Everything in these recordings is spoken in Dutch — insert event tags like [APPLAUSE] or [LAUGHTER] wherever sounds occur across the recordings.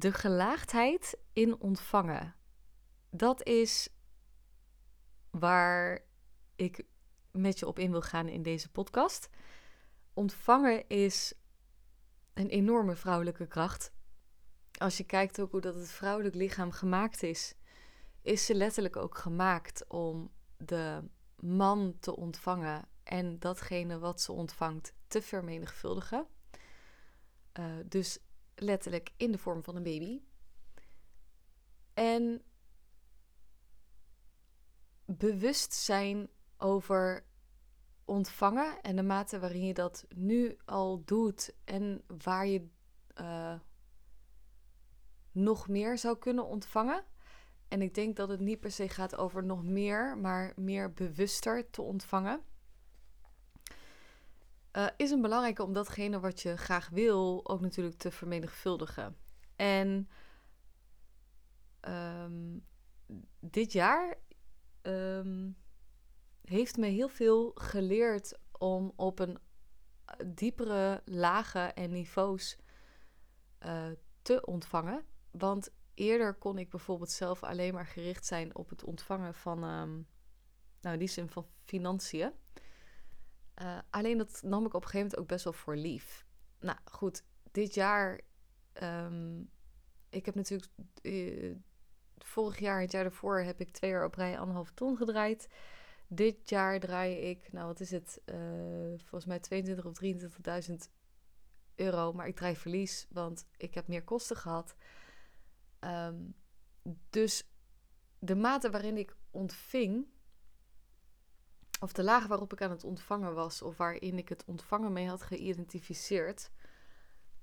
De gelaagdheid in ontvangen. Dat is waar ik met je op in wil gaan in deze podcast. Ontvangen is een enorme vrouwelijke kracht. Als je kijkt ook hoe dat het vrouwelijk lichaam gemaakt is, is ze letterlijk ook gemaakt om de man te ontvangen en datgene wat ze ontvangt te vermenigvuldigen. Uh, dus letterlijk in de vorm van een baby. En bewust zijn over ontvangen en de mate waarin je dat nu al doet en waar je uh, nog meer zou kunnen ontvangen. En ik denk dat het niet per se gaat over nog meer, maar meer bewuster te ontvangen. Uh, is een belangrijke om datgene wat je graag wil ook natuurlijk te vermenigvuldigen. En um, dit jaar um, heeft me heel veel geleerd om op een diepere lagen en niveaus uh, te ontvangen. Want eerder kon ik bijvoorbeeld zelf alleen maar gericht zijn op het ontvangen van, um, nou in die zin van financiën. Uh, alleen dat nam ik op een gegeven moment ook best wel voor lief. Nou goed, dit jaar, um, ik heb natuurlijk uh, vorig jaar, het jaar daarvoor, heb ik twee jaar op rij anderhalf ton gedraaid. Dit jaar draai ik, nou wat is het, uh, volgens mij 22 of 23.000 euro. Maar ik draai verlies, want ik heb meer kosten gehad. Um, dus de mate waarin ik ontving, of de laag waarop ik aan het ontvangen was, of waarin ik het ontvangen mee had geïdentificeerd,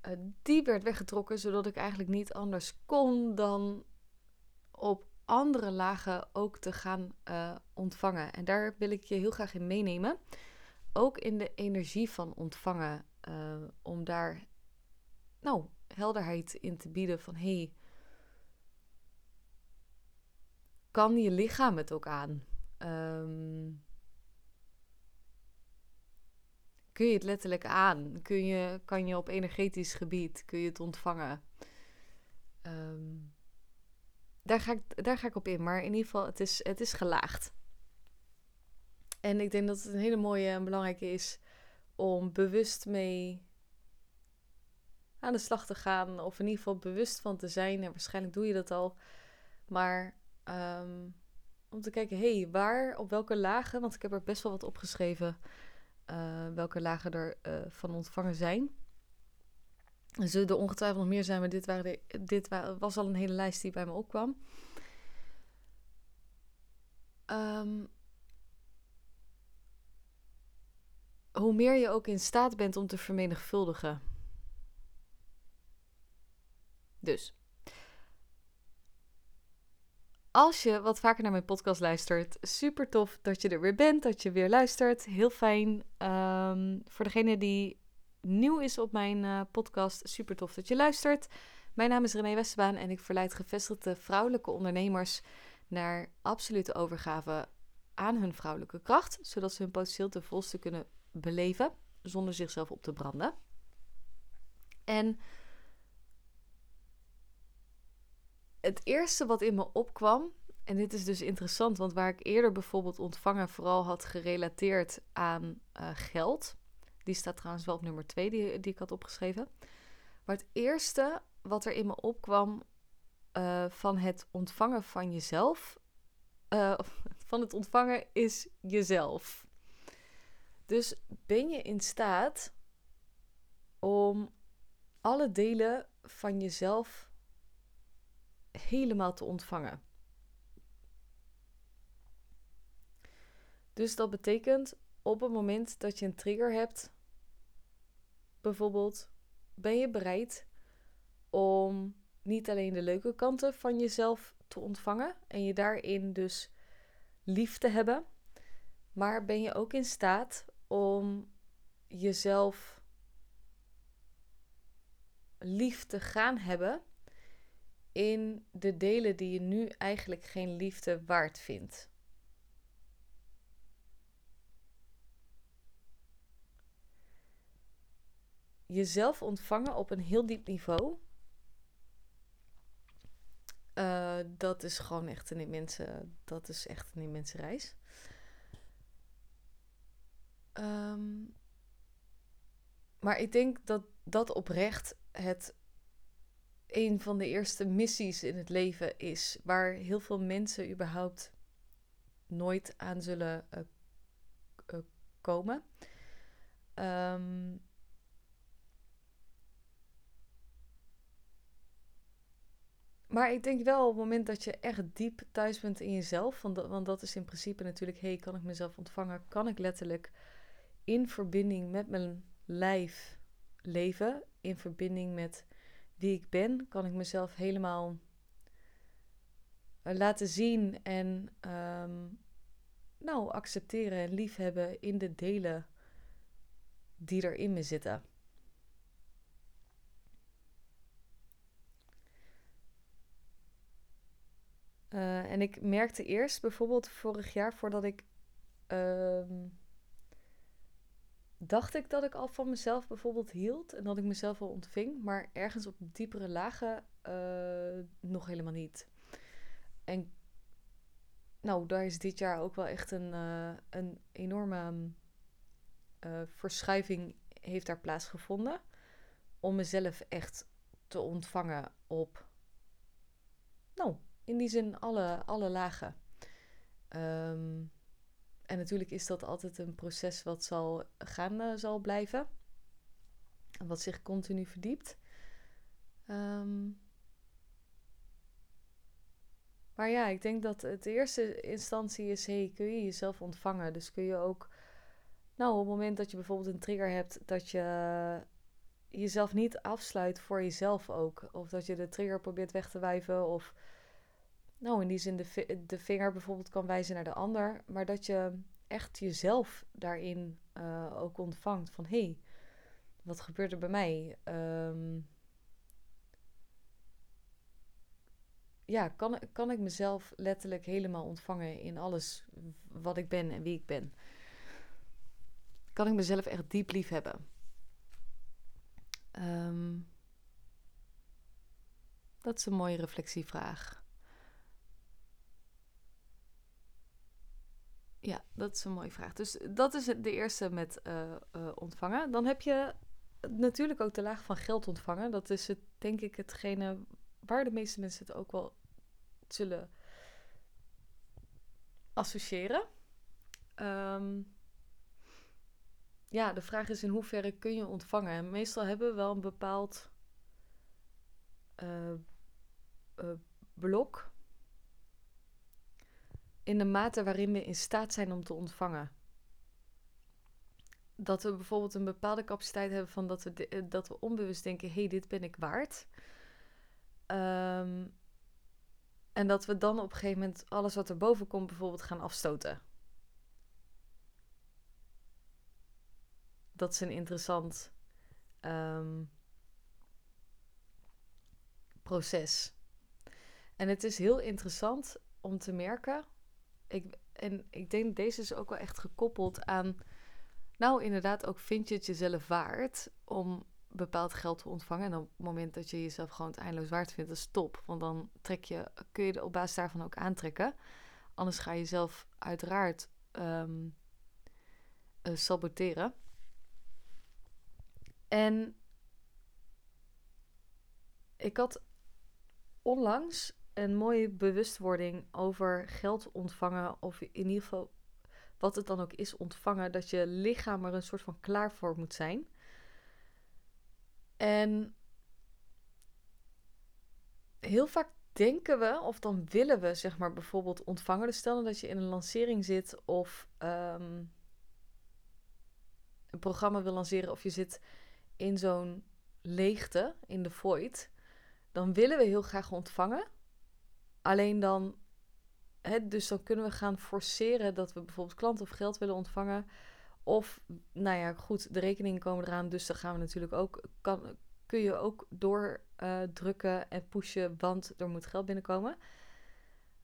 uh, die werd weggetrokken, zodat ik eigenlijk niet anders kon dan op andere lagen ook te gaan uh, ontvangen. En daar wil ik je heel graag in meenemen. Ook in de energie van ontvangen. Uh, om daar nou, helderheid in te bieden van hey, kan je lichaam het ook aan? Um, kun je het letterlijk aan? Kun je, kan je op energetisch gebied, kun je het ontvangen? Um, daar, ga ik, daar ga ik op in, maar in ieder geval, het is, het is gelaagd. En ik denk dat het een hele mooie en belangrijke is om bewust mee aan de slag te gaan. Of in ieder geval bewust van te zijn. En waarschijnlijk doe je dat al. Maar um, om te kijken, hé, hey, waar, op welke lagen, want ik heb er best wel wat opgeschreven, welke lagen er uh, van ontvangen zijn. Er zullen er ongetwijfeld nog meer zijn, maar dit, waren dit was al een hele lijst die bij me opkwam. Um, hoe meer je ook in staat bent om te vermenigvuldigen. Dus. Als je wat vaker naar mijn podcast luistert, super tof dat je er weer bent, dat je weer luistert. Heel fijn. Um, voor degene die nieuw is op mijn uh, podcast, super tof dat je luistert. Mijn naam is René Westerbaan en ik verleid gevestigde vrouwelijke ondernemers naar absolute overgave aan hun vrouwelijke kracht, zodat ze hun potentieel ten volste kunnen beleven zonder zichzelf op te branden. En het eerste wat in me opkwam, en dit is dus interessant, want waar ik eerder bijvoorbeeld ontvangen vooral had gerelateerd aan uh, geld, die staat trouwens wel op nummer 2 die, ik had opgeschreven. Maar het eerste wat er in me opkwam uh, van het ontvangen van jezelf, uh, [LAUGHS] van het ontvangen is jezelf. Dus ben je in staat om alle delen van jezelf helemaal te ontvangen? Dus dat betekent op het moment dat je een trigger hebt, bijvoorbeeld, ben je bereid om niet alleen de leuke kanten van jezelf te ontvangen en je daarin dus lief te hebben, maar ben je ook in staat om jezelf lief te gaan hebben in de delen die je nu eigenlijk geen liefde waard vindt. Jezelf ontvangen op een heel diep niveau Uh, dat is gewoon echt een immense, dat is echt een immense reis. Um, maar ik denk dat dat oprecht het een van de eerste missies in het leven is, waar heel veel mensen überhaupt nooit aan zullen uh, uh, komen. Um, maar ik denk wel op het moment dat je echt diep thuis bent in jezelf, want dat, want dat is in principe natuurlijk, hey, kan ik mezelf ontvangen? Kan ik letterlijk in verbinding met mijn lijf leven, in verbinding met wie ik ben, kan ik mezelf helemaal eh, laten zien en um, nou accepteren en liefhebben in de delen die er in me zitten. Uh, en ik merkte eerst bijvoorbeeld vorig jaar, voordat ik uh, dacht ik dat ik al van mezelf bijvoorbeeld hield en dat ik mezelf al ontving, maar ergens op diepere lagen uh, nog helemaal niet. En nou, daar is dit jaar ook wel echt een, uh, een enorme uh, verschuiving heeft daar plaatsgevonden. Om mezelf echt te ontvangen op, nou, in die zin alle, alle lagen. Um, en natuurlijk is dat altijd een proces wat zal gaande zal blijven. Wat zich continu verdiept. Um, maar ja, ik denk dat het eerste instantie is: hey, kun je jezelf ontvangen? Dus kun je ook, nou, op het moment dat je bijvoorbeeld een trigger hebt, dat je jezelf niet afsluit voor jezelf ook. Of dat je de trigger probeert weg te wijven. Of nou, in die zin de, de vinger bijvoorbeeld kan wijzen naar de ander. Maar dat je echt jezelf daarin uh, ook ontvangt. Van hé, hey, wat gebeurt er bij mij? Um, ja, kan, kan ik mezelf letterlijk helemaal ontvangen in alles wat ik ben en wie ik ben? Kan ik mezelf echt diep lief hebben? Um, dat is een mooie reflectievraag. Ja, dat is een mooie vraag. Dus dat is de eerste met uh, uh, ontvangen. Dan heb je natuurlijk ook de laag van geld ontvangen. Dat is het, denk ik hetgene waar de meeste mensen het ook wel zullen associëren. Um, ja, de vraag is in hoeverre kun je ontvangen. En meestal hebben we wel een bepaald uh, blok in de mate waarin we in staat zijn om te ontvangen. Dat we bijvoorbeeld een bepaalde capaciteit hebben van dat we, eh, dat we onbewust denken: hé, hey, dit ben ik waard. Um, en dat we dan op een gegeven moment alles wat er boven komt bijvoorbeeld gaan afstoten. Dat is een interessant um, proces. En het is heel interessant om te merken ik, en ik denk deze is ook wel echt gekoppeld aan. Nou, inderdaad, ook vind je het jezelf waard om bepaald geld te ontvangen. En op het moment dat je jezelf gewoon het eindeloos waard vindt, dat is top. Want dan trek je, kun je op basis daarvan ook aantrekken. Anders ga je jezelf uiteraard um, uh, saboteren. En ik had onlangs een mooie bewustwording over geld ontvangen. Of in ieder geval wat het dan ook is ontvangen. Dat je lichaam er een soort van klaar voor moet zijn. En heel vaak denken we, of dan willen we, zeg maar, bijvoorbeeld ontvangen. Dus stel nou dat je in een lancering zit of ehm, een programma wil lanceren, of je zit in zo'n leegte, in de void. Dan willen we heel graag ontvangen. Alleen dan, hè, dus dan kunnen we gaan forceren dat we bijvoorbeeld klanten of geld willen ontvangen. Of, nou ja, goed, de rekeningen komen eraan, dus dan gaan we natuurlijk ook, kan, kun je ook doordrukken uh, en pushen, want er moet geld binnenkomen.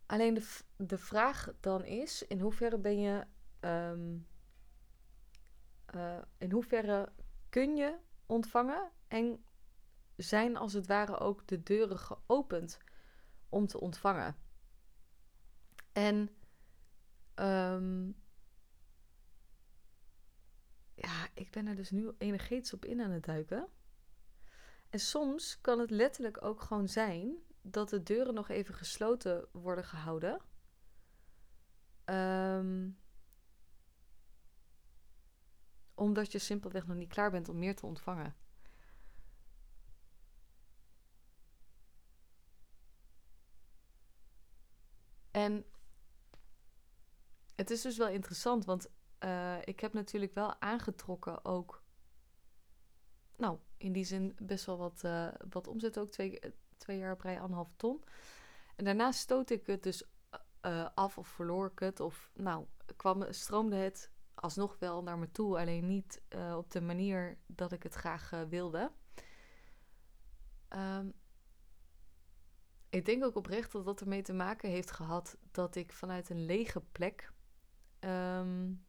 Alleen de, de vraag dan is, in hoeverre ben je, um, uh, in hoeverre kun je ontvangen en zijn als het ware ook de deuren geopend om te ontvangen. En ehm, ja, ik ben er dus nu energetisch op in aan het duiken. En soms kan het letterlijk ook gewoon zijn dat de deuren nog even gesloten worden gehouden. Ehm, omdat je simpelweg nog niet klaar bent om meer te ontvangen. En het is dus wel interessant, want uh, ik heb natuurlijk wel aangetrokken ook. Nou, in die zin best wel wat, uh, wat omzet ook. Twee, twee jaar op rij anderhalf ton. En daarna stoot ik het dus uh, af of verloor ik het. Of nou, kwam, stroomde het alsnog wel naar me toe. Alleen niet op de manier dat ik het graag wilde. Um, ik denk ook oprecht dat dat ermee te maken heeft gehad dat ik vanuit een lege plek um,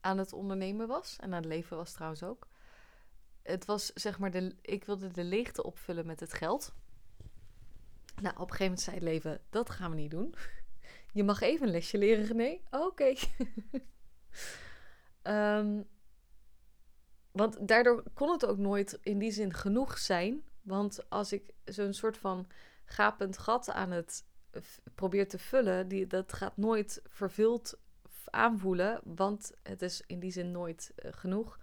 aan het ondernemen was. En aan het leven was trouwens ook. Het was zeg maar, de, ik wilde de leegte opvullen met het geld. Nou, op een gegeven moment zei het leven, dat gaan we niet doen. [LAUGHS] Je mag even een lesje leren, René. Oké. [LAUGHS] Ehm, want daardoor kon het ook nooit in die zin genoeg zijn. Want als ik zo'n soort van gapend gat aan het probeer te vullen, die, dat gaat nooit vervuld aanvoelen, want het is in die zin nooit uh, genoeg.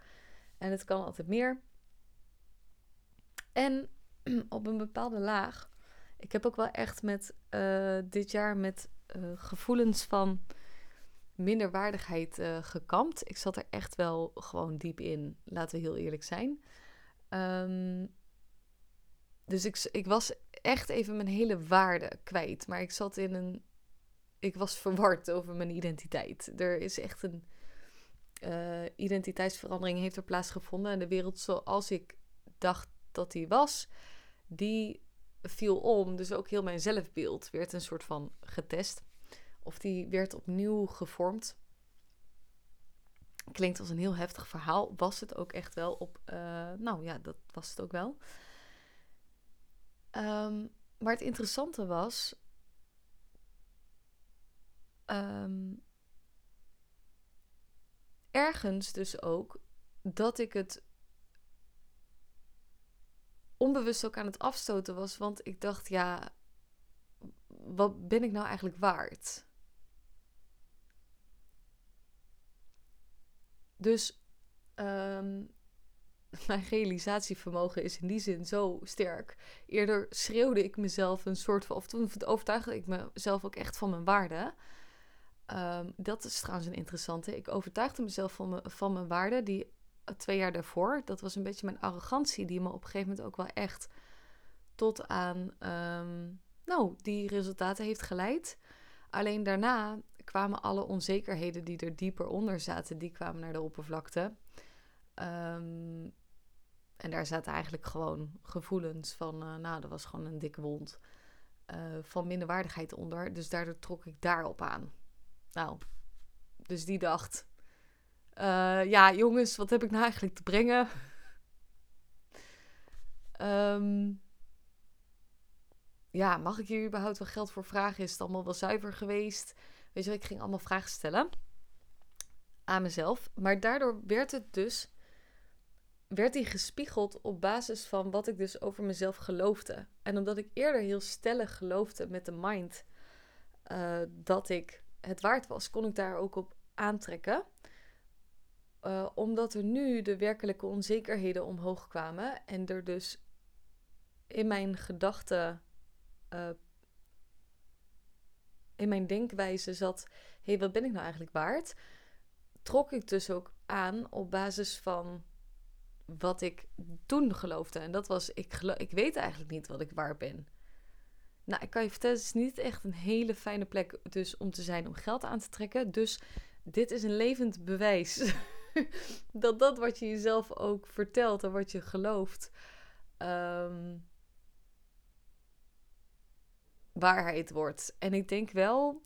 En het kan altijd meer. En [CLEARS THROAT] op een bepaalde laag. Ik heb ook wel echt met uh, dit jaar met uh, gevoelens van minderwaardigheid gekampt. Ik zat er echt wel gewoon diep in, laten we heel eerlijk zijn. Um, dus ik, ik was echt even mijn hele waarde kwijt. Maar ik zat in een ik was verward over mijn identiteit. Er is echt een uh, identiteitsverandering heeft er plaatsgevonden. En de wereld zoals ik dacht dat die was, die viel om. Dus ook heel mijn zelfbeeld werd een soort van getest. Of die werd opnieuw gevormd. Klinkt als een heel heftig verhaal. Was het ook echt wel op. Uh, nou ja, dat was het ook wel. Um, maar het interessante was um, ergens dus ook dat ik het onbewust ook aan het afstoten was. Want ik dacht, ja, wat ben ik nou eigenlijk waard? Dus um, [LAUGHS] mijn realisatievermogen is in die zin zo sterk. Eerder schreeuwde ik mezelf een soort van, of toen overtuigde ik mezelf ook echt van mijn waarde. Um, dat is trouwens een interessante. Ik overtuigde mezelf van, me, van mijn waarde. Die eh, twee jaar daarvoor, dat was een beetje mijn arrogantie, die me op een gegeven moment ook wel echt tot aan um, nou, die resultaten heeft geleid. Alleen daarna kwamen alle onzekerheden die er dieper onder zaten, die kwamen naar de oppervlakte. Um, en daar zaten eigenlijk gewoon gevoelens van, uh, nou, dat was gewoon een dikke wond. Uh, van minderwaardigheid onder. Dus daardoor trok ik daarop aan. Nou, dus die dacht: uh, Ja, jongens, wat heb ik nou eigenlijk te brengen? um, [LAUGHS] ja, mag ik hier überhaupt wel geld voor vragen? Is het allemaal wel zuiver geweest? Weet je ik ging allemaal vragen stellen aan mezelf. Maar daardoor werd het dus werd die gespiegeld op basis van wat ik dus over mezelf geloofde. En omdat ik eerder heel stellig geloofde met de mind uh, dat ik het waard was, kon ik daar ook op aantrekken. Uh, omdat er nu de werkelijke onzekerheden omhoog kwamen en er dus in mijn gedachten, uh, in mijn denkwijze zat: hé, hey, wat ben ik nou eigenlijk waard? Trok ik dus ook aan op basis van wat ik toen geloofde. En dat was: ik, ik weet eigenlijk niet wat ik waard ben. Nou, ik kan je vertellen, het is niet echt een hele fijne plek dus om te zijn om geld aan te trekken. Dus dit is een levend bewijs [LAUGHS] dat dat wat je jezelf ook vertelt en wat je gelooft, um, waarheid wordt. En ik denk wel,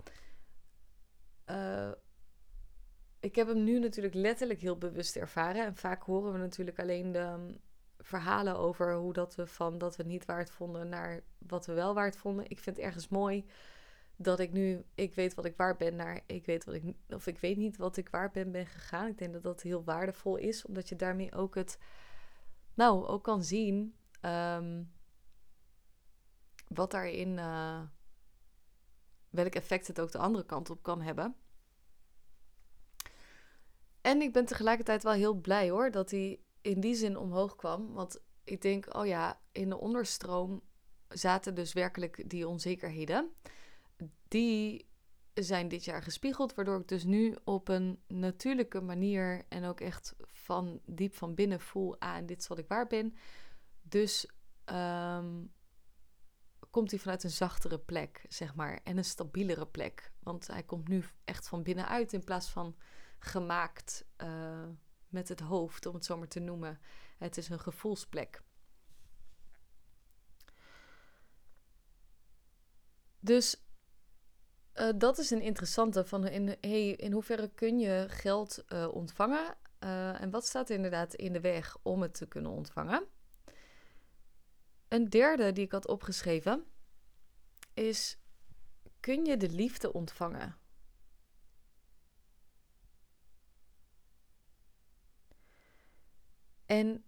uh, ik heb hem nu natuurlijk letterlijk heel bewust ervaren. En vaak horen we natuurlijk alleen de verhalen over hoe dat we van dat we niet waard vonden naar wat we wel waard vonden. Ik vind het ergens mooi dat ik nu, ik weet wat ik waard ben, naar ik weet wat ik, of ik weet niet wat ik waard ben, ben gegaan. Ik denk dat dat heel waardevol is, omdat je daarmee ook het, nou, ook kan zien um, wat daarin, uh, welk effect het ook de andere kant op kan hebben. En ik ben tegelijkertijd wel heel blij hoor dat hij in die zin omhoog kwam. Want ik denk, oh ja, in de onderstroom zaten dus werkelijk die onzekerheden. Die zijn dit jaar gespiegeld, waardoor ik dus nu op een natuurlijke manier en ook echt van diep van binnen voel aan ah, dit is wat ik waar ben. Dus um, komt hij vanuit een zachtere plek, zeg maar, en een stabielere plek. Want hij komt nu echt van binnenuit in plaats van gemaakt uh, met het hoofd, om het zo maar te noemen. Het is een gevoelsplek. Dus uh, dat is een interessante van in, hey, in hoeverre kun je geld uh, ontvangen en wat staat er inderdaad in de weg om het te kunnen ontvangen. Een derde die ik had opgeschreven is: kun je de liefde ontvangen? En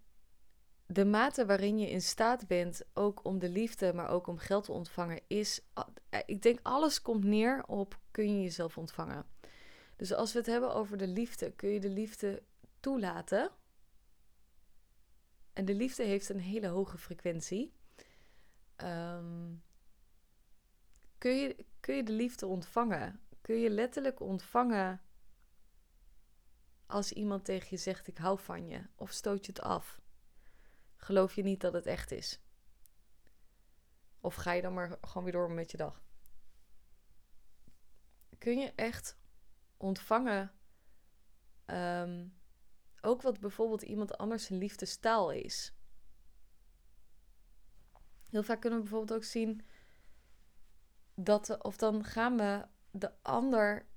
de mate waarin je in staat bent ook om de liefde, maar ook om geld te ontvangen, is, eh, ik denk, alles komt neer op kun je jezelf ontvangen. Dus als we het hebben over de liefde, kun je de liefde toelaten. En de liefde heeft een hele hoge frequentie. Ehm, kun, je, kun je de liefde ontvangen? Kun je letterlijk ontvangen als iemand tegen je zegt: Ik hou van je, of stoot je het af? Geloof je niet dat het echt is? Of ga je dan maar gewoon weer door met je dag? Kun je echt ontvangen, um, ook wat bijvoorbeeld iemand anders een liefdestaal is? Heel vaak kunnen we bijvoorbeeld ook zien dat, of dan gaan we de ander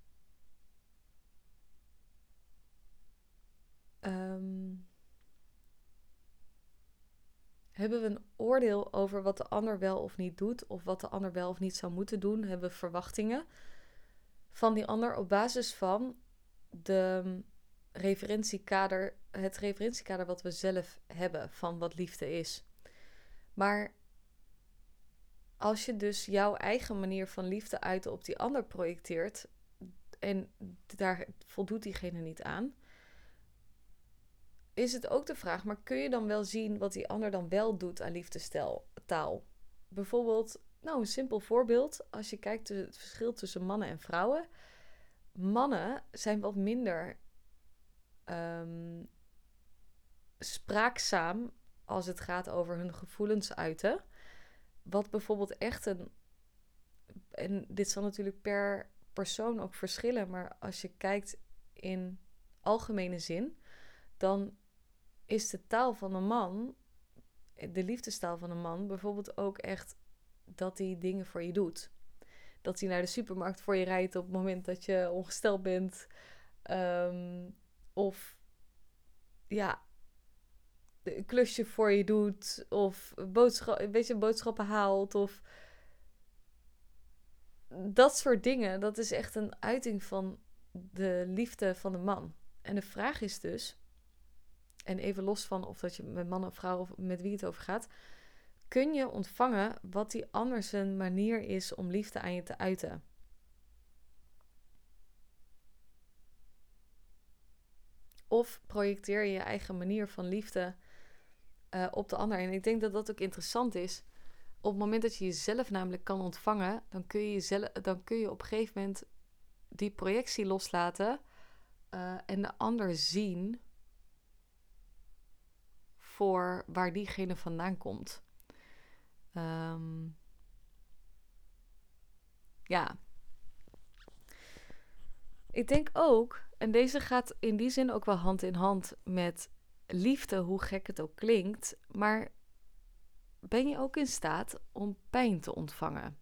um, hebben we een oordeel over wat de ander wel of niet doet, of wat de ander wel of niet zou moeten doen? Hebben we verwachtingen van die ander op basis van de referentiekader, het referentiekader wat we zelf hebben van wat liefde is. Maar als je dus jouw eigen manier van liefde uiten op die ander projecteert en daar voldoet diegene niet aan, is het ook de vraag, maar kun je dan wel zien wat die ander dan wel doet aan liefdestaal? Bijvoorbeeld, nou een simpel voorbeeld, als je kijkt het verschil tussen mannen en vrouwen. Mannen zijn wat minder um, spraakzaam als het gaat over hun gevoelens uiten. Wat bijvoorbeeld echt een. En dit zal natuurlijk per persoon ook verschillen, maar als je kijkt in algemene zin, dan is de taal van een man, de liefdestaal van een man, bijvoorbeeld ook echt dat hij dingen voor je doet. Dat hij naar de supermarkt voor je rijdt op het moment dat je ongesteld bent. Um, of ja, een klusje voor je doet. Of een beetje boodschappen haalt. Of dat soort dingen. Dat is echt een uiting van de liefde van de man. En de vraag is dus: en even los van of dat je met man of vrouw of met wie het over gaat, kun je ontvangen wat die anders een manier is om liefde aan je te uiten. Of projecteer je je eigen manier van liefde uh, op de ander. En ik denk dat dat ook interessant is. Op het moment dat je jezelf namelijk kan ontvangen, dan kun je, jezelf, dan kun je op een gegeven moment die projectie loslaten uh, en de ander zien voor waar diegene vandaan komt. Um, ja. Ik denk ook, en deze gaat in die zin ook wel hand in hand met liefde, hoe gek het ook klinkt, maar ben je ook in staat om pijn te ontvangen?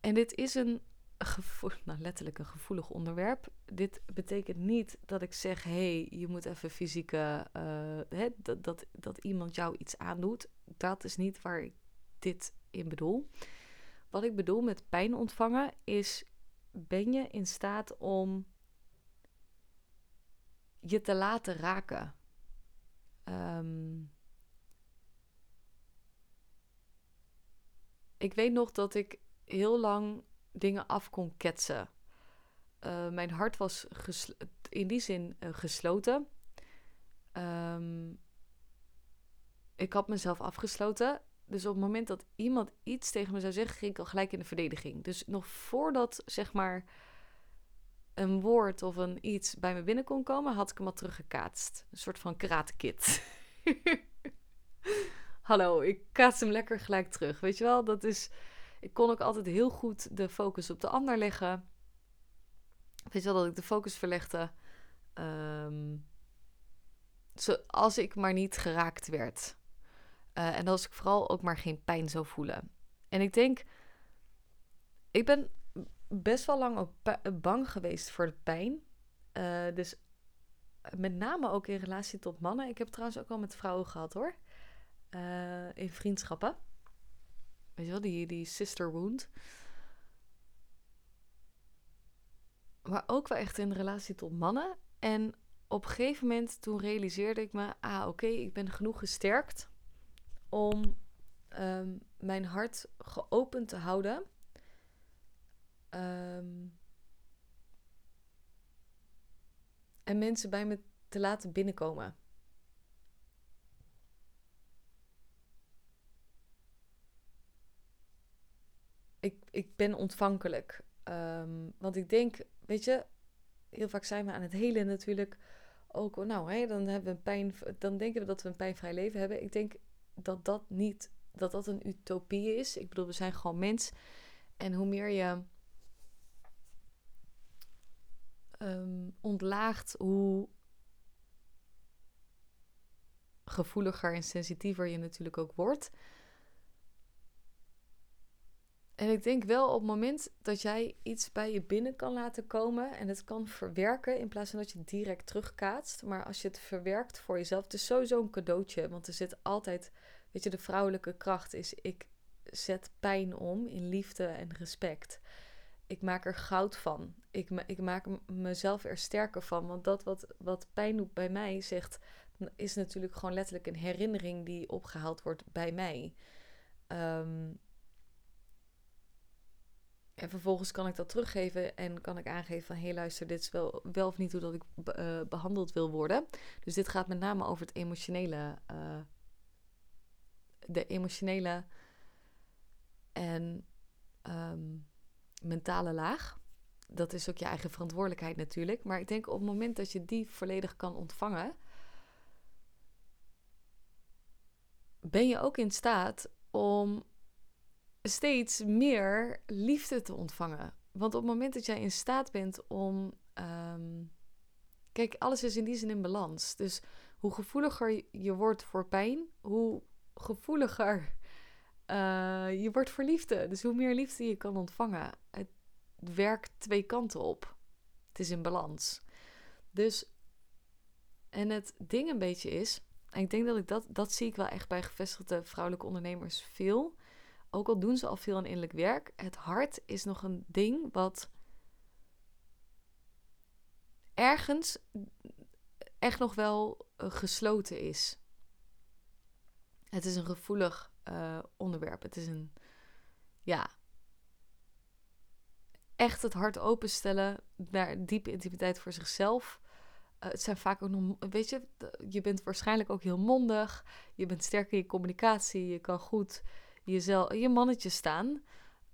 En dit is een [LAUGHS] nou, letterlijk een gevoelig onderwerp. Dit betekent niet dat ik zeg: hé, hey, je moet even fysieke. Uh, hè, dat, dat, dat iemand jou iets aandoet. Dat is niet waar ik dit in bedoel. Wat ik bedoel met pijn ontvangen is: ben je in staat om je te laten raken? Um, ik weet nog dat ik heel lang dingen af kon ketsen. Uh, mijn hart was in die zin uh, gesloten. Um, ik had mezelf afgesloten. Dus op het moment dat iemand iets tegen me zou zeggen, ging ik al gelijk in de verdediging. Dus nog voordat zeg maar een woord of een iets bij me binnen kon komen, had ik hem al teruggekaatst. Een soort van karatekit. [LAUGHS] Hallo, ik kaats hem lekker gelijk terug. Weet je wel, dat is. Ik kon ook altijd heel goed de focus op de ander leggen. Weet je wel, dat ik de focus verlegde. Um, als ik maar niet geraakt werd. Uh, en als ik vooral ook maar geen pijn zou voelen. En ik denk, ik ben best wel lang ook bang geweest voor de pijn. Uh, dus met name ook in relatie tot mannen. Ik heb trouwens ook al met vrouwen gehad hoor. In vriendschappen. Weet je wel, die, die sister wound. Maar ook wel echt in relatie tot mannen. En op een gegeven moment toen realiseerde ik me... Ah, oké, ik ben genoeg gesterkt om um, mijn hart geopend te houden. Um, en mensen bij me te laten binnenkomen. Ik, ik ben ontvankelijk. Um, want ik denk, weet je, heel vaak zijn we aan het hele natuurlijk ook, nou, hè, dan hebben we een pijn, dan denken we dat we een pijnvrij leven hebben. Ik denk dat dat niet, dat dat een utopie is. Ik bedoel, we zijn gewoon mens. En hoe meer je um, ontlaagt, hoe gevoeliger en sensitiever je natuurlijk ook wordt. En ik denk wel op het moment dat jij iets bij je binnen kan laten komen en het kan verwerken in plaats van dat je het direct terugkaatst. Maar als je het verwerkt voor jezelf, het is sowieso een cadeautje. Want er zit altijd, weet je, de vrouwelijke kracht is ik zet pijn om in liefde en respect. Ik maak er goud van. Ik, ik maak mezelf er sterker van. Want dat wat, wat pijn doet bij mij, zegt, is natuurlijk gewoon letterlijk een herinnering die opgehaald wordt bij mij. Um, en vervolgens kan ik dat teruggeven en kan ik aangeven van... hé hey, luister, dit is wel, wel of niet hoe dat ik uh, behandeld wil worden. Dus dit gaat met name over het emotionele... Uh, de emotionele en um, mentale laag. Dat is ook je eigen verantwoordelijkheid natuurlijk. Maar ik denk op het moment dat je die volledig kan ontvangen... ben je ook in staat om steeds meer liefde te ontvangen. Want op het moment dat jij in staat bent om. Um, kijk, alles is in die zin in balans. Dus hoe gevoeliger je wordt voor pijn, hoe gevoeliger uh, je wordt voor liefde. Dus hoe meer liefde je kan ontvangen. Het werkt twee kanten op. Het is in balans. Dus, en het ding een beetje is, en ik denk dat ik dat, dat zie ik wel echt bij gevestigde vrouwelijke ondernemers veel ook al doen ze al veel aan innerlijk werk, het hart is nog een ding wat ergens echt nog wel eh, gesloten is. Het is een gevoelig uh, onderwerp. Het is een, ja, echt het hart openstellen naar diepe intimiteit voor zichzelf. Uh, het zijn vaak ook nog, weet je, je bent waarschijnlijk ook heel mondig. Je bent sterk in je communicatie. Je kan goed jezelf, je mannetje staan.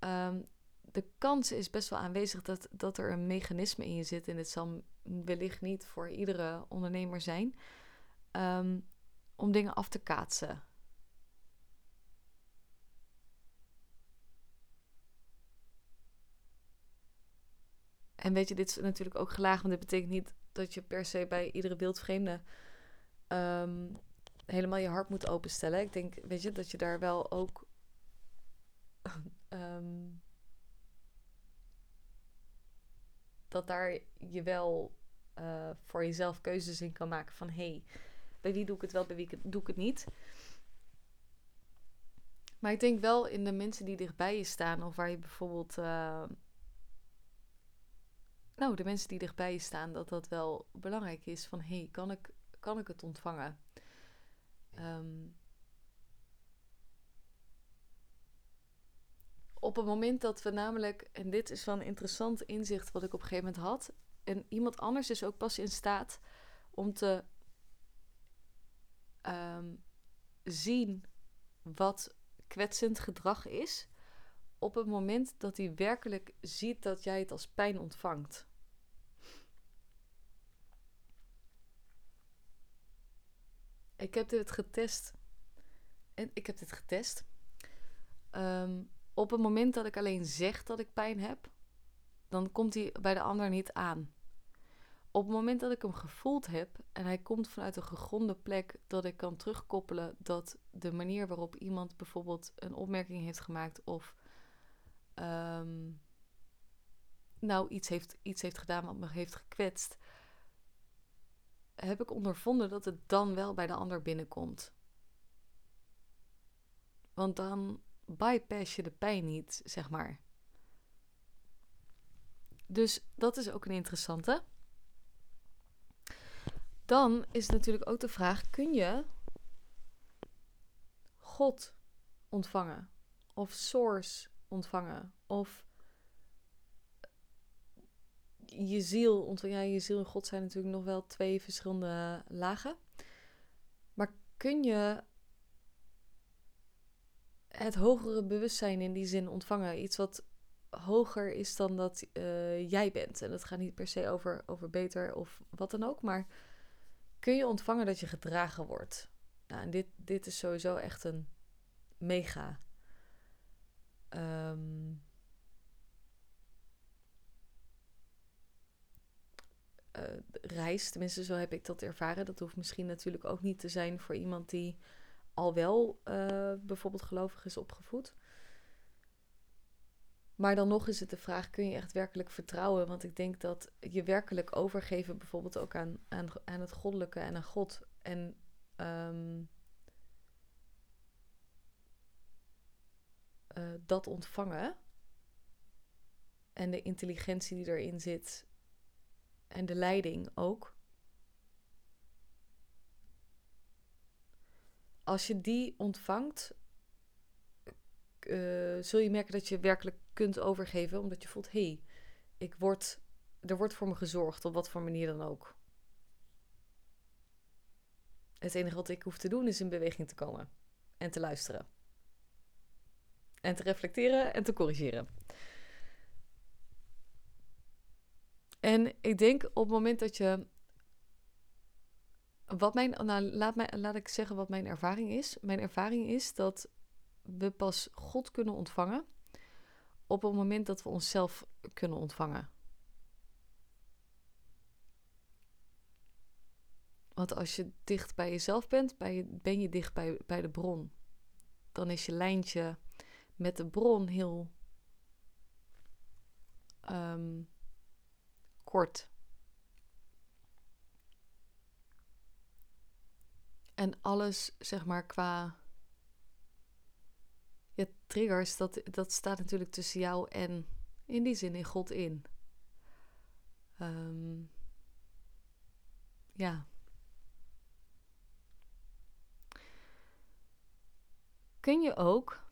Um, de kans is best wel aanwezig dat, dat er een mechanisme in je zit. En het zal wellicht niet voor iedere ondernemer zijn. Um, om dingen af te kaatsen. En weet je, dit is natuurlijk ook gelaagd, want dit betekent niet dat je per se bij iedere wildvreemde um, helemaal je hart moet openstellen. Ik denk, weet je, dat je daar wel ook um, [LAUGHS] dat daar je wel uh, voor jezelf keuzes in kan maken van hé, hey, bij wie doe ik het wel, bij wie doe ik het niet. Maar ik denk wel in de mensen die dichtbij je staan, of waar je bijvoorbeeld. Uh, nou, de mensen die dichtbij je staan, dat dat wel belangrijk is. Van hé, hey, kan, ik, kan ik het ontvangen? Um, op het moment dat we namelijk, en dit is wel een interessant inzicht wat ik op een gegeven moment had, en iemand anders is ook pas in staat om te um, zien wat kwetsend gedrag is, op het moment dat hij werkelijk ziet dat jij het als pijn ontvangt. Ik heb dit getest. En ik heb dit getest. Um, op het moment dat ik alleen zeg dat ik pijn heb, dan komt hij bij de ander niet aan. Op het moment dat ik hem gevoeld heb en hij komt vanuit een gegronde plek, dat ik kan terugkoppelen dat de manier waarop iemand bijvoorbeeld een opmerking heeft gemaakt of ehm, nou iets heeft, iets heeft gedaan wat me heeft gekwetst, heb ik ondervonden dat het dan wel bij de ander binnenkomt. Want dan bypass je de pijn niet, zeg maar. Dus dat is ook een interessante. Dan is natuurlijk ook de vraag: kun je God ontvangen? Of Source ontvangen? Of je ziel ontvangen? Ja, je ziel en God zijn natuurlijk nog wel twee verschillende lagen. Maar kun je het hogere bewustzijn in die zin ontvangen. Iets wat hoger is dan dat uh, jij bent. En dat gaat niet per se over, over beter of wat dan ook. Maar kun je ontvangen dat je gedragen wordt? Nou, en dit, dit is sowieso echt een mega. Um, uh, reis. Tenminste, zo heb ik dat ervaren. Dat hoeft misschien natuurlijk ook niet te zijn voor iemand die al wel uh, bijvoorbeeld gelovig is opgevoed. Maar dan nog is het de vraag: kun je echt werkelijk vertrouwen? Want ik denk dat je werkelijk overgeven, bijvoorbeeld ook aan, aan, aan het goddelijke en aan God. En um, uh, dat ontvangen. En de intelligentie die erin zit. En de leiding ook. Als je die ontvangt, uh, zul je merken dat je werkelijk kunt overgeven, omdat je voelt: hé, hey, ik word, er wordt voor me gezorgd, op wat voor manier dan ook. Het enige wat ik hoef te doen is in beweging te komen en te luisteren. En te reflecteren en te corrigeren. En ik denk op het moment dat je wat mijn, nou, laat, mij, laat ik zeggen wat mijn ervaring is. Mijn ervaring is dat we pas God kunnen ontvangen op het moment dat we onszelf kunnen ontvangen. Want als je dicht bij jezelf bent, ben je dicht bij, bij de bron. Dan is je lijntje met de bron heel um, kort. En alles, zeg maar, qua ja, triggers, dat, dat staat natuurlijk tussen jou en in die zin in God in. Um, ja. Kun je ook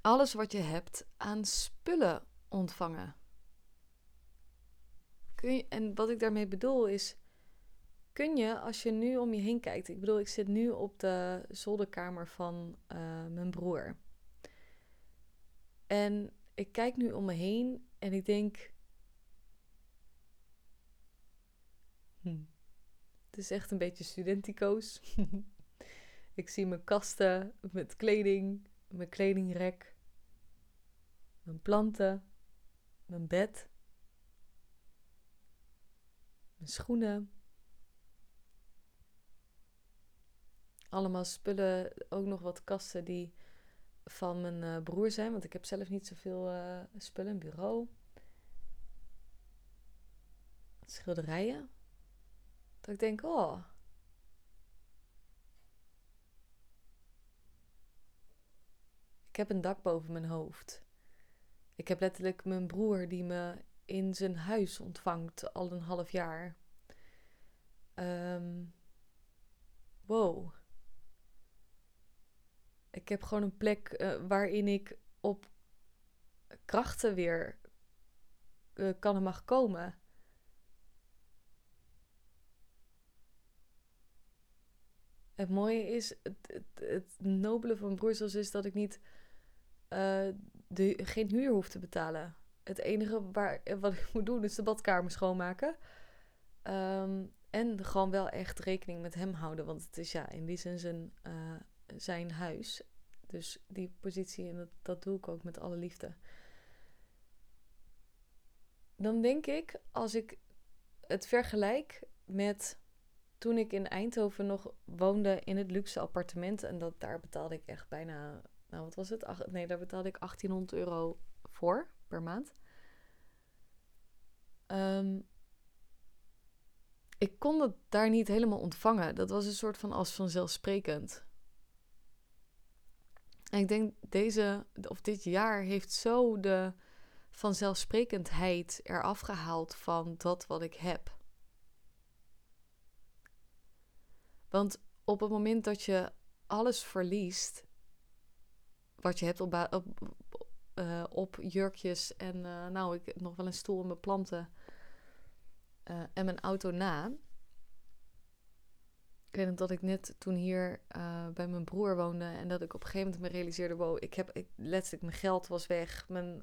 alles wat je hebt aan spullen ontvangen? Kun je, en wat ik daarmee bedoel is kun je, als je nu om je heen kijkt, ik bedoel, ik zit nu op de zolderkamer van uh, mijn broer. En ik kijk nu om me heen en ik denk. Hm, het is echt een beetje studentico's. [LAUGHS] ik zie mijn kasten met kleding, mijn kledingrek, mijn planten, mijn bed, mijn schoenen. Allemaal spullen, ook nog wat kasten die van mijn uh, broer zijn. Want ik heb zelf niet zoveel uh, spullen, een bureau. schilderijen. Dat ik denk, oh. Ik heb een dak boven mijn hoofd. Ik heb letterlijk mijn broer die me in zijn huis ontvangt al een half jaar. Um, wow. Ik heb gewoon een plek uh, waarin ik op krachten weer uh, kan en mag komen. Het mooie is, het, het, het nobele van broersels is dat ik niet uh, de, geen huur hoef te betalen. Het enige waar, wat ik [LAUGHS] moet doen is de badkamer schoonmaken. Um, en gewoon wel echt rekening met hem houden. Want het is ja, in die zin zijn, zijn huis. Dus die positie, en dat, doe ik ook met alle liefde. Dan denk ik, als ik het vergelijk met toen ik in Eindhoven nog woonde in het luxe appartement. En dat, daar betaalde ik echt bijna, nou wat was het? Ach, nee, daar betaalde ik 1800 euro voor per maand. Um, ik kon dat daar niet helemaal ontvangen. Dat was een soort van als vanzelfsprekend. En ik denk deze, of dit jaar heeft zo de vanzelfsprekendheid eraf gehaald van dat wat ik heb. Want op het moment dat je alles verliest, wat je hebt op, op, uh, op jurkjes en uh, nou, ik nog wel een stoel en mijn planten uh, en mijn auto na. Ik weet dat ik net toen hier uh, bij mijn broer woonde en dat ik op een gegeven moment me realiseerde: wow, ik heb ik, letterlijk mijn geld was weg, mijn,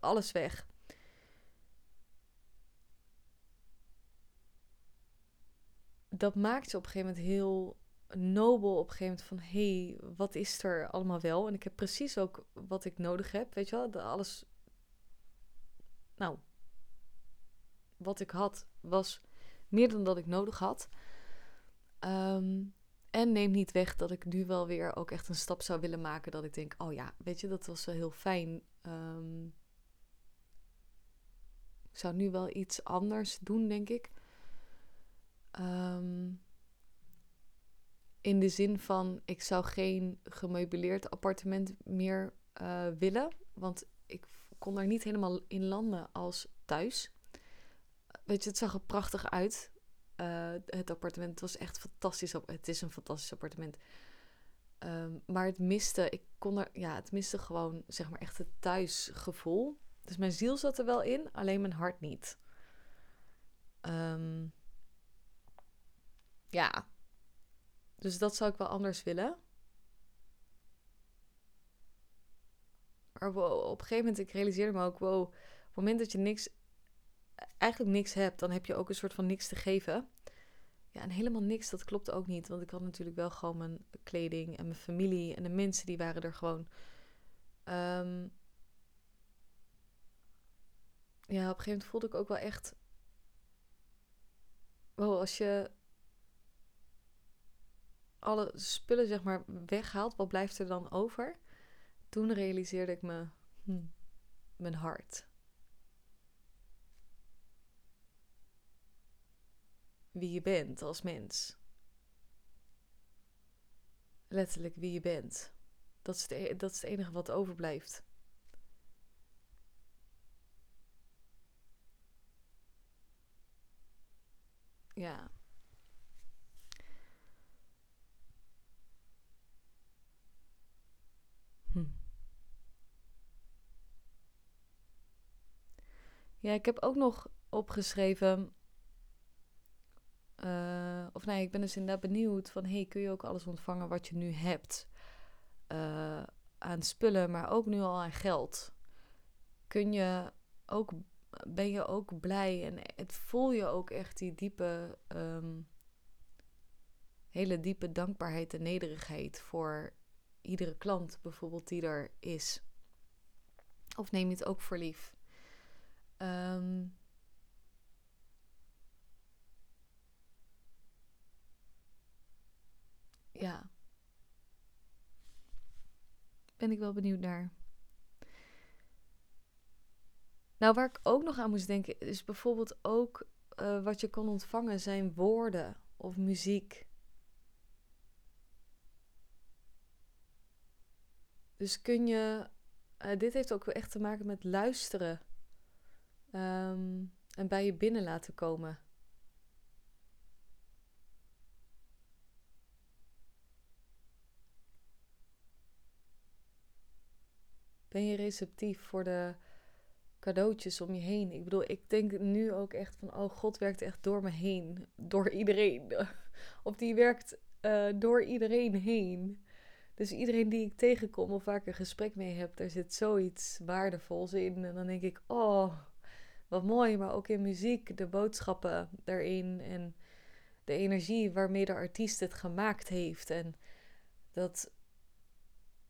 alles weg. Dat maakt je op een gegeven moment heel nobel op een gegeven moment van hé, hey, wat is er allemaal wel? En ik heb precies ook wat ik nodig heb, weet je wel? Alles, nou, wat ik had was meer dan dat ik nodig had. Um, en neem niet weg dat ik nu wel weer ook echt een stap zou willen maken. Dat ik denk, oh ja, weet je, dat was wel heel fijn. Um, ik zou nu wel iets anders doen, denk ik. Um, in de zin van, ik zou geen gemeubileerd appartement meer uh, willen. Want ik kon daar niet helemaal in landen als thuis weet je, het zag er prachtig uit. Uh, het appartement was echt fantastisch. Het is een fantastisch appartement. Um, maar het miste, ik kon er, ja, het miste gewoon, zeg maar, echt het thuisgevoel. Dus mijn ziel zat er wel in, alleen mijn hart niet. Um, ja. Dus dat zou ik wel anders willen. Maar wow, op een gegeven moment, ik realiseerde me ook, wow, op het moment dat je niks eigenlijk niks hebt, dan heb je ook een soort van niks te geven. Ja, en helemaal niks, dat klopt ook niet. Want ik had natuurlijk wel gewoon mijn kleding en mijn familie en de mensen die waren er gewoon. Um, ja, op een gegeven moment voelde ik ook wel echt. Wow, als je alle spullen zeg maar weghaalt, wat blijft er dan over? Toen realiseerde ik me, hm, mijn hart. Wie je bent als mens. Letterlijk wie je bent. Dat is, het, dat is het enige wat overblijft. Ja. Hm. Ja, ik heb ook nog opgeschreven uh, of nee, ik ben dus inderdaad benieuwd van... hey, kun je ook alles ontvangen wat je nu hebt? Uh, aan spullen, maar ook nu al aan geld. Kun je ook, ben je ook blij en het voel je ook echt die diepe... Um, hele diepe dankbaarheid en nederigheid voor iedere klant bijvoorbeeld die er is. Of neem je het ook voor lief? Um, ja. Ben ik wel benieuwd naar. Nou, waar ik ook nog aan moest denken, is bijvoorbeeld ook eh, wat je kan ontvangen zijn woorden of muziek. Dus kun je, uh, dit heeft ook echt te maken met luisteren um, en bij je binnen laten komen. Ben je receptief voor de cadeautjes om je heen? Ik bedoel, ik denk nu ook echt van, oh, God werkt echt door me heen, door iedereen. [LAUGHS] Of die werkt uh, door iedereen heen. Dus iedereen die ik tegenkom of waar ik een gesprek mee heb, daar zit zoiets waardevols in. En dan denk ik, oh, wat mooi. Maar ook in muziek, de boodschappen daarin en de energie waarmee de artiest het gemaakt heeft. En dat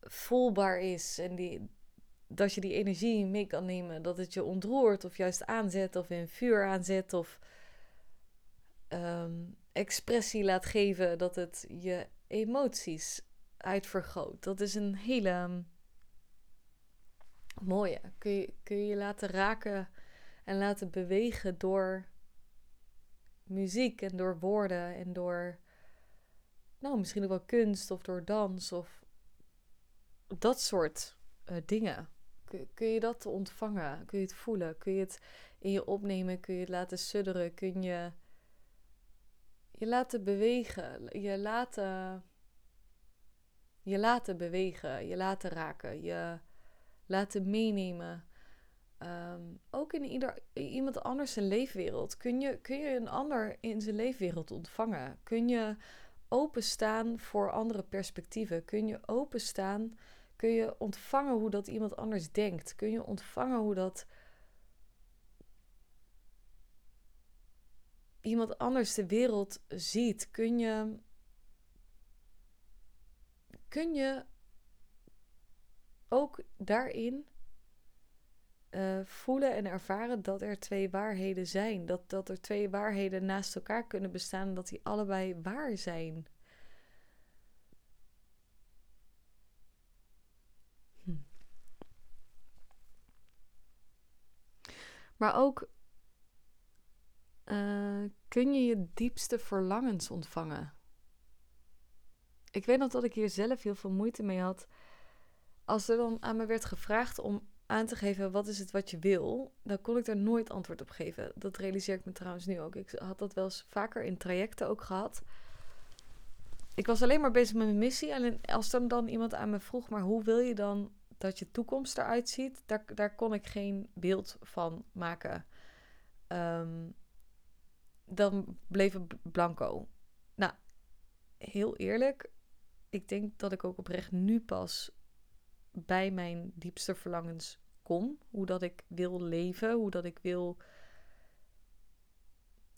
voelbaar is en die, dat je die energie mee kan nemen. Dat het je ontroert of juist aanzet of in vuur aanzet of um, expressie laat geven. Dat het je emoties uitvergroot. Dat is een hele ehm, mooie. Kun je, kun je laten raken en laten bewegen door muziek en door woorden en door, nou, misschien ook wel kunst of door dans of dat soort uh, dingen. Kun, je dat ontvangen? Kun je het voelen? Kun je het in je opnemen? Kun je het laten sudderen? Kun je je laten bewegen? Je laten je laten bewegen, je laten raken, je laten meenemen. Ehm, ook in ieder, iemand anders zijn leefwereld. Kun je, kun je een ander in zijn leefwereld ontvangen? Kun je openstaan voor andere perspectieven? Kun je openstaan, kun je ontvangen hoe dat iemand anders denkt? Kun je ontvangen hoe dat iemand anders de wereld ziet? Kun je kun je ook daarin uh, voelen en ervaren dat er twee waarheden zijn. Dat, dat er twee waarheden naast elkaar kunnen bestaan en dat die allebei waar zijn. Maar ook uh, kun je je diepste verlangens ontvangen ik weet nog dat ik hier zelf heel veel moeite mee had. Als er dan aan me werd gevraagd om aan te geven wat is het wat je wil, dan kon ik daar nooit antwoord op geven. Dat realiseer ik me trouwens nu ook. Ik had dat wel eens vaker in trajecten ook gehad. Ik was alleen maar bezig met mijn missie. En als dan, dan iemand aan me vroeg, maar hoe wil je dan dat je toekomst eruit ziet? Daar, daar kon ik geen beeld van maken. Um, dan bleef het blanco. Nou, heel eerlijk, ik denk dat ik ook oprecht nu pas bij mijn diepste verlangens kom. Hoe dat ik wil leven, hoe dat ik wil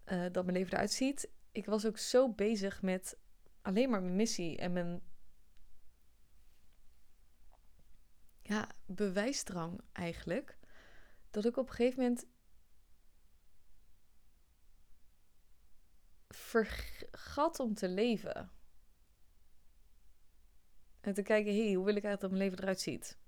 uh, dat mijn leven eruit ziet. Ik was ook zo bezig met alleen maar mijn missie en mijn ja, bewijsdrang eigenlijk. Dat ik op een gegeven moment vergat om te leven. En te kijken, hey, hoe wil ik eigenlijk dat mijn leven eruit ziet?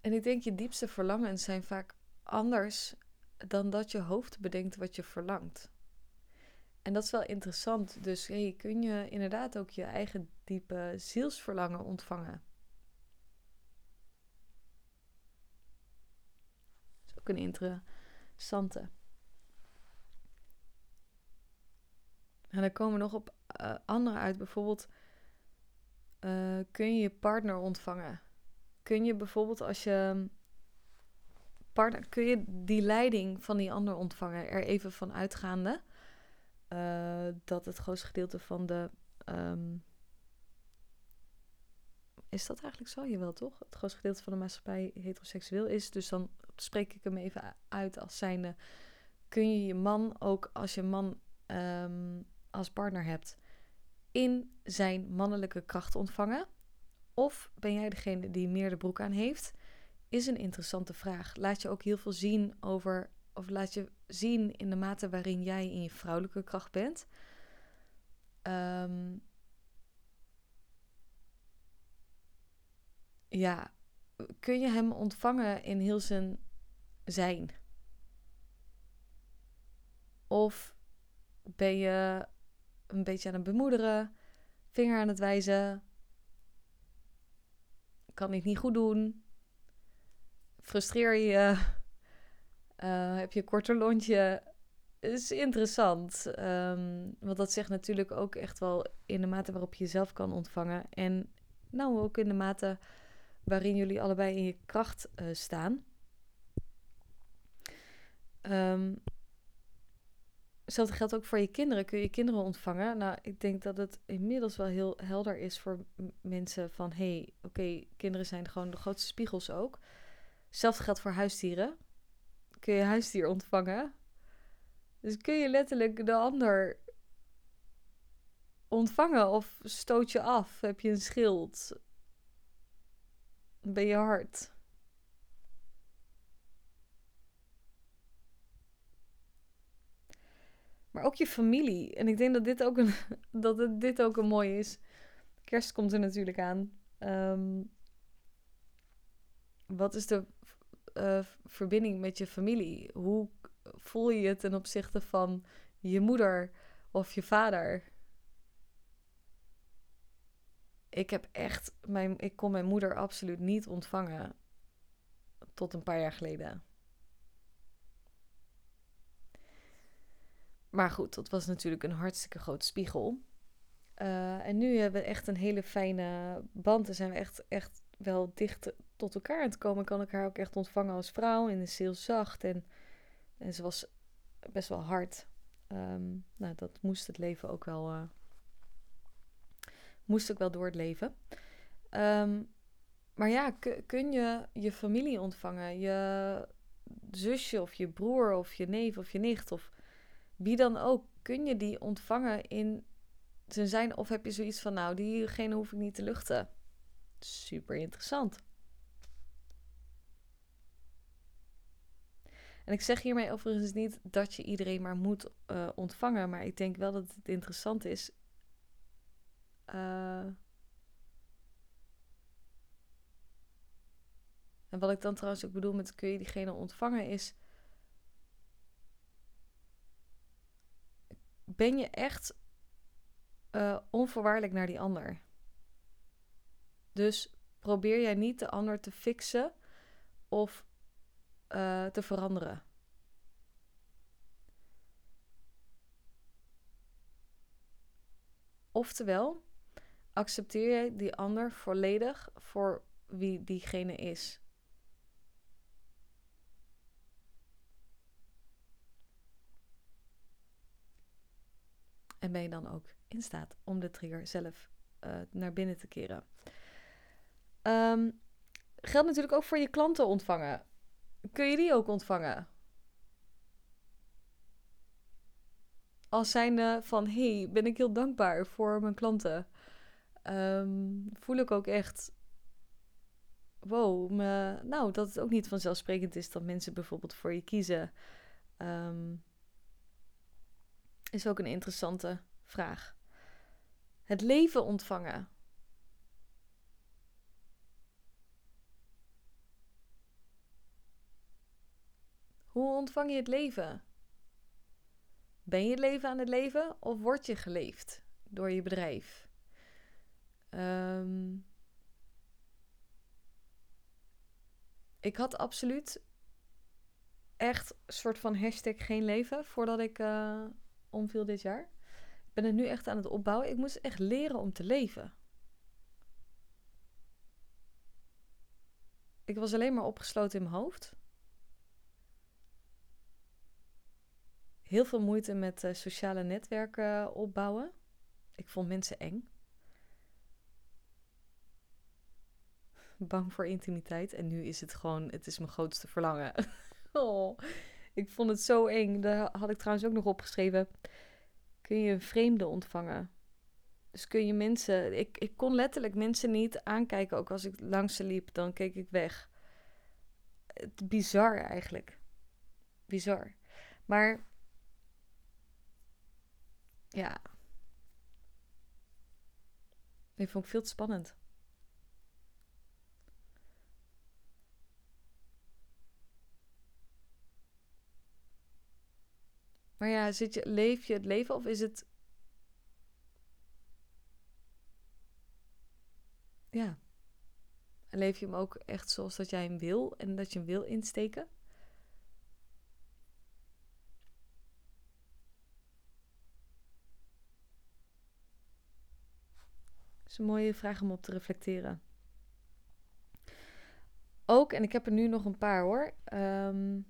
En ik denk, je diepste verlangens zijn vaak anders dan dat je hoofd bedenkt wat je verlangt. En dat is wel interessant. Dus kun je inderdaad ook je eigen diepe zielsverlangen ontvangen? Dat is ook een interessante. En dan komen we nog op uh, andere uit. Bijvoorbeeld, uh, kun je je partner ontvangen? Kun je bijvoorbeeld als je partner, kun je die leiding van die ander ontvangen? Er even van uitgaande uh, dat het grootste gedeelte van de. Um, is dat eigenlijk zo? Jawel, toch? Het grootste gedeelte van de maatschappij heteroseksueel is. Dus dan spreek ik hem even uit als zijnde. Kun je je man ook als je man um, als partner hebt in zijn mannelijke kracht ontvangen? Of ben jij degene die meer de broek aan heeft? Is een interessante vraag. Laat je ook heel veel zien over, of laat je zien in de mate waarin jij in je vrouwelijke kracht bent. Um, ja, kun je hem ontvangen in heel zijn zijn? Of ben je een beetje aan het bemoederen, vinger aan het wijzen, kan ik niet goed doen, frustreer je, uh, heb je een korter lontje. is interessant, um, want dat zegt natuurlijk ook echt wel in de mate waarop je jezelf kan ontvangen en nou ook in de mate waarin jullie allebei in je kracht uh, staan. Um, Hetzelfde geldt ook voor je kinderen. Kun je kinderen ontvangen? Nou, ik denk dat het inmiddels wel heel helder is voor mensen van... hé, hey, oké, kinderen zijn gewoon de grootste spiegels ook. Hetzelfde geldt voor huisdieren. Kun je huisdier ontvangen? Dus kun je letterlijk de ander ontvangen of stoot je af? Heb je een schild? Ben je hard? Maar ook je familie. En ik denk dat dit ook een, [LAUGHS] dat dit ook een mooi is. Kerst komt er natuurlijk aan. Um, wat is de uh, verbinding met je familie? Hoe voel je je ten opzichte van je moeder of je vader? Ik heb echt, mijn, ik kon mijn moeder absoluut niet ontvangen tot een paar jaar geleden. Maar goed, dat was natuurlijk een hartstikke grote spiegel. Uh, en nu hebben we echt een hele fijne band. En zijn we echt, echt wel dicht tot elkaar aan het komen. Kan ik haar ook echt ontvangen als vrouw. En is heel zacht. En, en ze was best wel hard. Um, nou, dat moest het leven ook wel. Uh, moest ook wel door het leven. Um, maar ja, kun je je familie ontvangen? Je zusje of je broer of je neef of je nicht of wie dan ook, kun je die ontvangen in zijn zijn? Of heb je zoiets van, nou, diegene hoef ik niet te luchten? Super interessant. En ik zeg hiermee overigens niet dat je iedereen maar moet uh, ontvangen, maar ik denk wel dat het interessant is. Uh, en wat ik dan trouwens ook bedoel met kun je diegene ontvangen is ben je echt uh, onvoorwaardelijk naar die ander. Dus probeer jij niet de ander te fixen of uh, te veranderen. Oftewel, accepteer je die ander volledig voor wie diegene is. En ben je dan ook in staat om de trigger zelf uh, naar binnen te keren. Um, geldt natuurlijk ook voor je klanten ontvangen. Kun je die ook ontvangen? Als zijnde van, hey, ben ik heel dankbaar voor mijn klanten. Um, voel ik ook echt, wow, me, nou, dat het ook niet vanzelfsprekend is dat mensen bijvoorbeeld voor je kiezen. Um, is ook een interessante vraag. Het leven ontvangen. Hoe ontvang je het leven? Ben je het leven aan het leven of word je geleefd door je bedrijf? Um, ik had absoluut echt soort van hashtag geen leven voordat ik uh, omviel dit jaar. Ik ben het nu echt aan het opbouwen. Ik moest echt leren om te leven. Ik was alleen maar opgesloten in mijn hoofd. Heel veel moeite met uh, sociale netwerken opbouwen. Ik vond mensen eng. [LAUGHS] Bang voor intimiteit. En nu is het gewoon, het is mijn grootste verlangen. [LAUGHS] oh. Ik vond het zo eng. Daar had ik trouwens ook nog opgeschreven. Kun je een vreemde ontvangen? Dus kun je mensen. Ik, ik kon letterlijk mensen niet aankijken. Ook als ik langs ze liep, dan keek ik weg. Het, bizar eigenlijk. Bizar. Maar. Ja. Die vond ik veel te spannend. Maar ja, zit je, leef je het leven of is het. Ja. En leef je hem ook echt zoals dat jij hem wil en dat je hem wil insteken? Is een mooie vraag om op te reflecteren. Ook, en ik heb er nu nog een paar hoor. Ehm,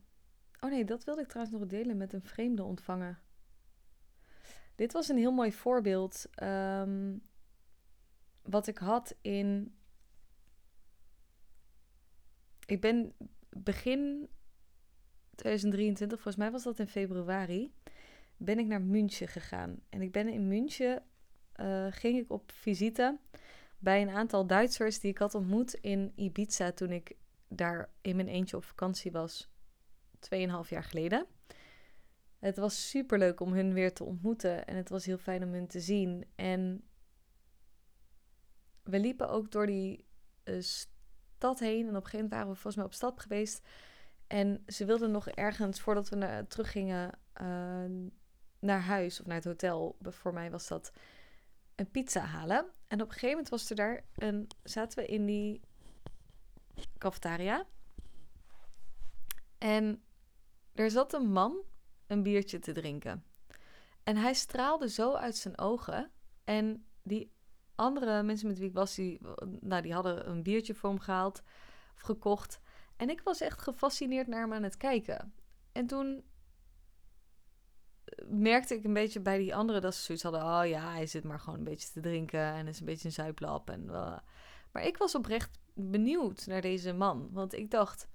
oh nee, dat wilde ik trouwens nog delen met een vreemde ontvangen. Dit was een heel mooi voorbeeld. Ehm, wat ik had in. Ik ben begin 2023, volgens mij was dat in februari, ben ik naar München gegaan. En ik ben in München, uh, ging ik op visite bij een aantal Duitsers die ik had ontmoet in Ibiza toen ik daar in mijn eentje op vakantie was, 2,5 jaar geleden. Het was super leuk om hun weer te ontmoeten en het was heel fijn om hun te zien. En we liepen ook door die uh, stad heen en op een gegeven moment waren we volgens mij op stad geweest. En ze wilden nog ergens, voordat we naar, teruggingen uh, naar huis of naar het hotel, voor mij was dat, een pizza halen. En op een gegeven moment was er daar een, zaten we in die cafetaria. En er zat een man een biertje te drinken. En hij straalde zo uit zijn ogen. En die andere mensen met wie ik was, die, nou, die hadden een biertje voor hem gehaald of gekocht. En ik was echt gefascineerd naar hem aan het kijken. En toen merkte ik een beetje bij die anderen dat ze zoiets hadden. Oh ja, hij zit maar gewoon een beetje te drinken en is een beetje een zuiplap. En, uh. Maar ik was oprecht benieuwd naar deze man. Want ik dacht,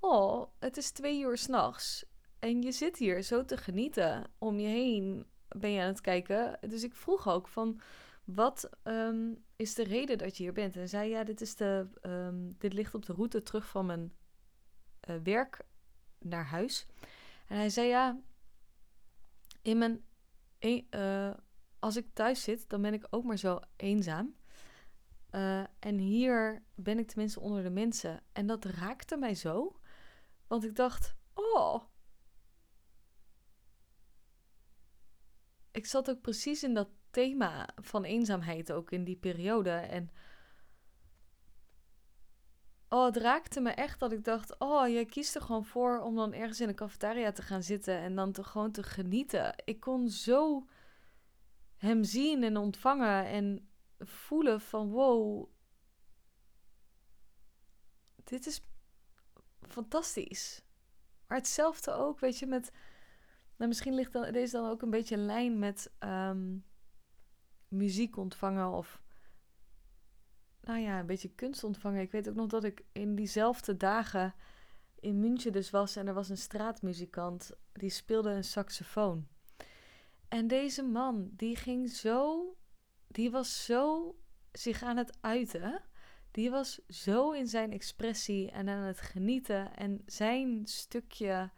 oh, het is twee uur s'nachts. En je zit hier zo te genieten. Om je heen ben je aan het kijken. Dus ik vroeg ook van, wat um, is de reden dat je hier bent? En zei, ja, dit, is de, um, dit ligt op de route terug van mijn uh, werk naar huis. En hij zei, ja, in mijn, uh, als ik thuis zit, dan ben ik ook maar zo eenzaam. Uh, en hier ben ik tenminste onder de mensen. En dat raakte mij zo. Want ik dacht, oh. Ik zat ook precies in dat thema van eenzaamheid ook in die periode. En oh, het raakte me echt dat ik dacht, oh, jij kiest er gewoon voor om dan ergens in een cafetaria te gaan zitten en dan te, gewoon te genieten. Ik kon zo hem zien en ontvangen en voelen van wow, dit is fantastisch. Maar hetzelfde ook, weet je, met. Nou, misschien ligt dan, deze dan ook een beetje in lijn met ehm, muziek ontvangen of. Nou ja, een beetje kunst ontvangen. Ik weet ook nog dat ik in diezelfde dagen in München dus was en er was een straatmuzikant die speelde een saxofoon. En deze man, die ging zo die was zo zich aan het uiten. Die was zo in zijn expressie en aan het genieten. En zijn stukje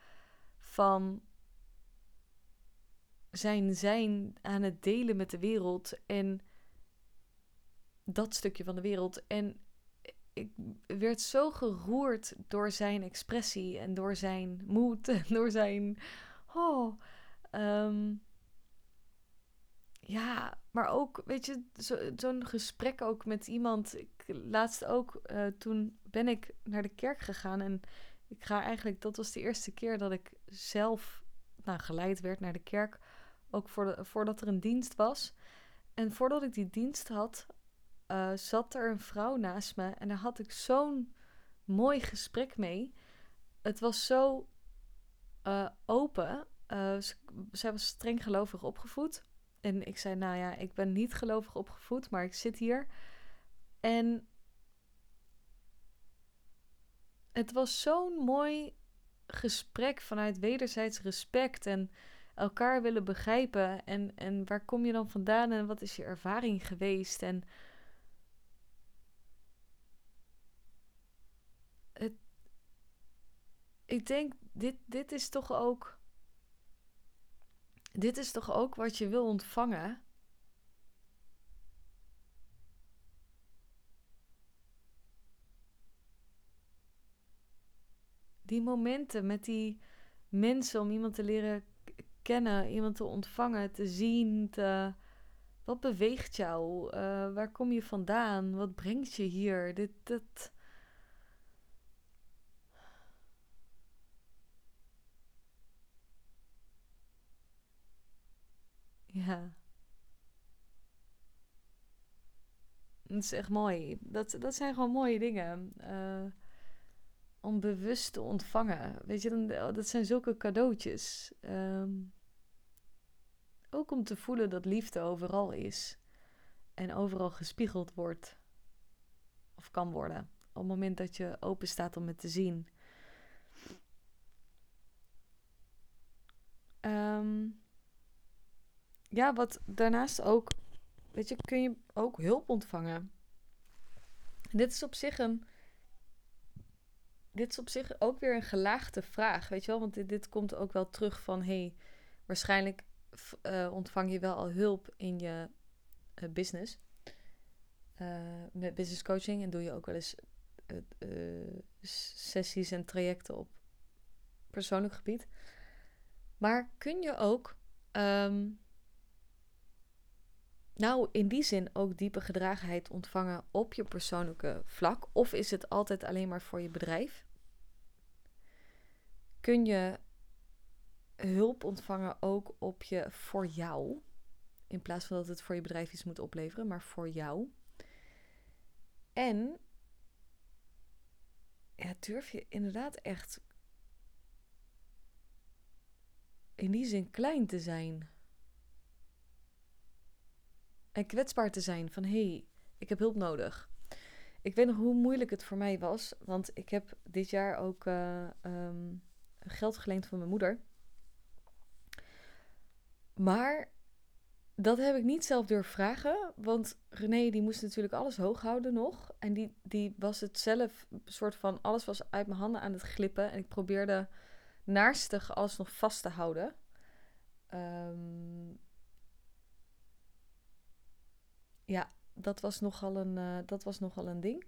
van zijn zijn aan het delen met de wereld. En dat stukje van de wereld. En ik werd zo geroerd door zijn expressie en door zijn moed en door zijn. Oh, um, ja, maar ook, weet je, zo'n gesprek ook met iemand. Ik, laatst ook, uh, toen ben ik naar de kerk gegaan. En ik ga eigenlijk, dat was de eerste keer dat ik zelf nou, geleid werd naar de kerk. Ook voor voordat er een dienst was. En voordat ik die dienst had, uh, zat er een vrouw naast me. En daar had ik zo'n mooi gesprek mee. Het was zo uh, open. zij was streng gelovig opgevoed. En ik zei, nou ja, ik ben niet gelovig opgevoed, maar ik zit hier. En het was zo'n mooi gesprek vanuit wederzijds respect en elkaar willen begrijpen. En, en waar kom je dan vandaan en wat is je ervaring geweest? En ik denk, dit, dit is toch ook dit is toch ook wat je wil ontvangen? Die momenten met die mensen om iemand te leren kennen, iemand te ontvangen, te zien, te... Wat beweegt jou? Uh, waar kom je vandaan? Wat brengt je hier? Dit, dat... Ja. Dat is echt mooi. Dat, dat zijn gewoon mooie dingen. Uh, om bewust te ontvangen. Weet je, dan, dat zijn zulke cadeautjes. Um, ook om te voelen dat liefde overal is. En overal gespiegeld wordt. Of kan worden. Op het moment dat je open staat om het te zien. Um, ja, wat daarnaast ook, weet je, kun je ook hulp ontvangen. Dit is op zich een, dit is op zich ook weer een gelaagde vraag, weet je wel, want dit, dit komt ook wel terug van, hey, waarschijnlijk uh, ontvang je wel al hulp in je uh, business, uh, met business coaching en doe je ook wel eens sessies en trajecten op persoonlijk gebied. Maar kun je ook um, nou in die zin ook diepe gedragenheid ontvangen op je persoonlijke vlak? Of is het altijd alleen maar voor je bedrijf? Kun je hulp ontvangen ook op je voor jou? In plaats van dat het voor je bedrijf iets moet opleveren, maar voor jou. En durf je inderdaad echt in die zin klein te zijn en kwetsbaar te zijn van hé, hey, ik heb hulp nodig. Ik weet nog hoe moeilijk het voor mij was, want ik heb dit jaar ook uh, um, geld geleend van mijn moeder. Maar dat heb ik niet zelf durven vragen, want René die moest natuurlijk alles hoog houden nog. En die, die was het zelf, soort van, alles was uit mijn handen aan het glippen. En ik probeerde naarstig alles nog vast te houden. Um, ja, dat was nogal een, uh, dat was nogal een ding.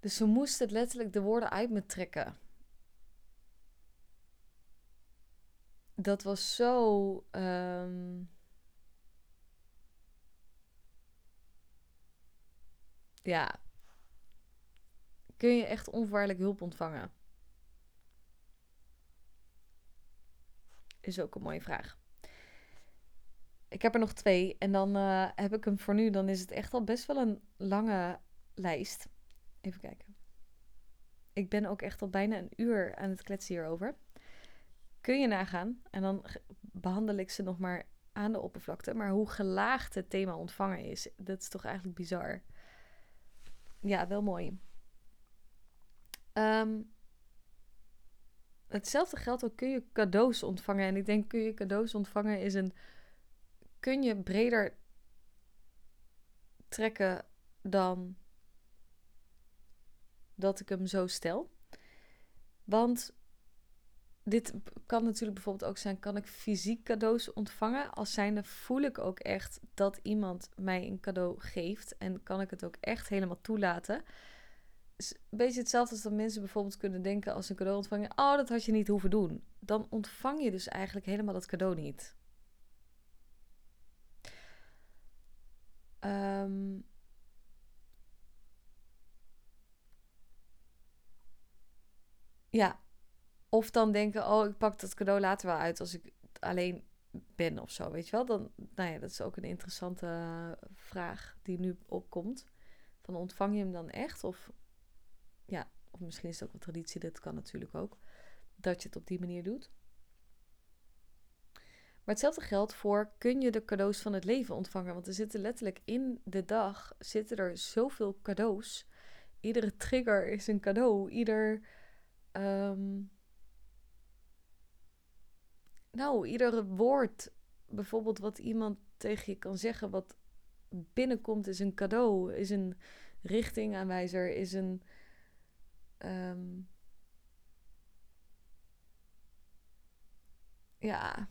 Dus ze moest het letterlijk de woorden uit me trekken. Dat was zo. Um... Ja. Kun je echt onvoorwaardelijk hulp ontvangen? Is ook een mooie vraag. Ik heb er nog twee. En dan uh, heb ik hem voor nu. Dan is het echt al best wel een lange lijst. Even kijken. Ik ben ook echt al bijna een uur aan het kletsen hierover. Kun je nagaan. En dan behandel ik ze nog maar aan de oppervlakte. Maar hoe gelaagd het thema ontvangen is. Dat is toch eigenlijk bizar. Ja, wel mooi. Um, hetzelfde geldt ook. Kun je cadeaus ontvangen. En ik denk kun je cadeaus ontvangen is een kun je breder trekken dan dat ik hem zo stel. Want dit kan natuurlijk bijvoorbeeld ook zijn: kan ik fysiek cadeaus ontvangen? Als zijnde voel ik ook echt dat iemand mij een cadeau geeft en kan ik het ook echt helemaal toelaten. Een beetje hetzelfde als dat mensen bijvoorbeeld kunnen denken als een cadeau ontvangen: oh, dat had je niet hoeven doen. Dan ontvang je dus eigenlijk helemaal dat cadeau niet. Um, ja. Of dan denken, oh, ik pak dat cadeau later wel uit als ik alleen ben of zo, weet je wel? Dan, nou ja, dat is ook een interessante vraag die nu opkomt. Van ontvang je hem dan echt? Of ja, of misschien is het ook een traditie, dat kan natuurlijk ook. Dat je het op die manier doet. Maar hetzelfde geldt voor kun je de cadeaus van het leven ontvangen. Want er zitten letterlijk in de dag zitten er zoveel cadeaus. Iedere trigger is een cadeau. Ieder. Ehm, nou, iedere woord, bijvoorbeeld wat iemand tegen je kan zeggen, wat binnenkomt, is een cadeau, is een richtingaanwijzer, is een. Ehm, ja,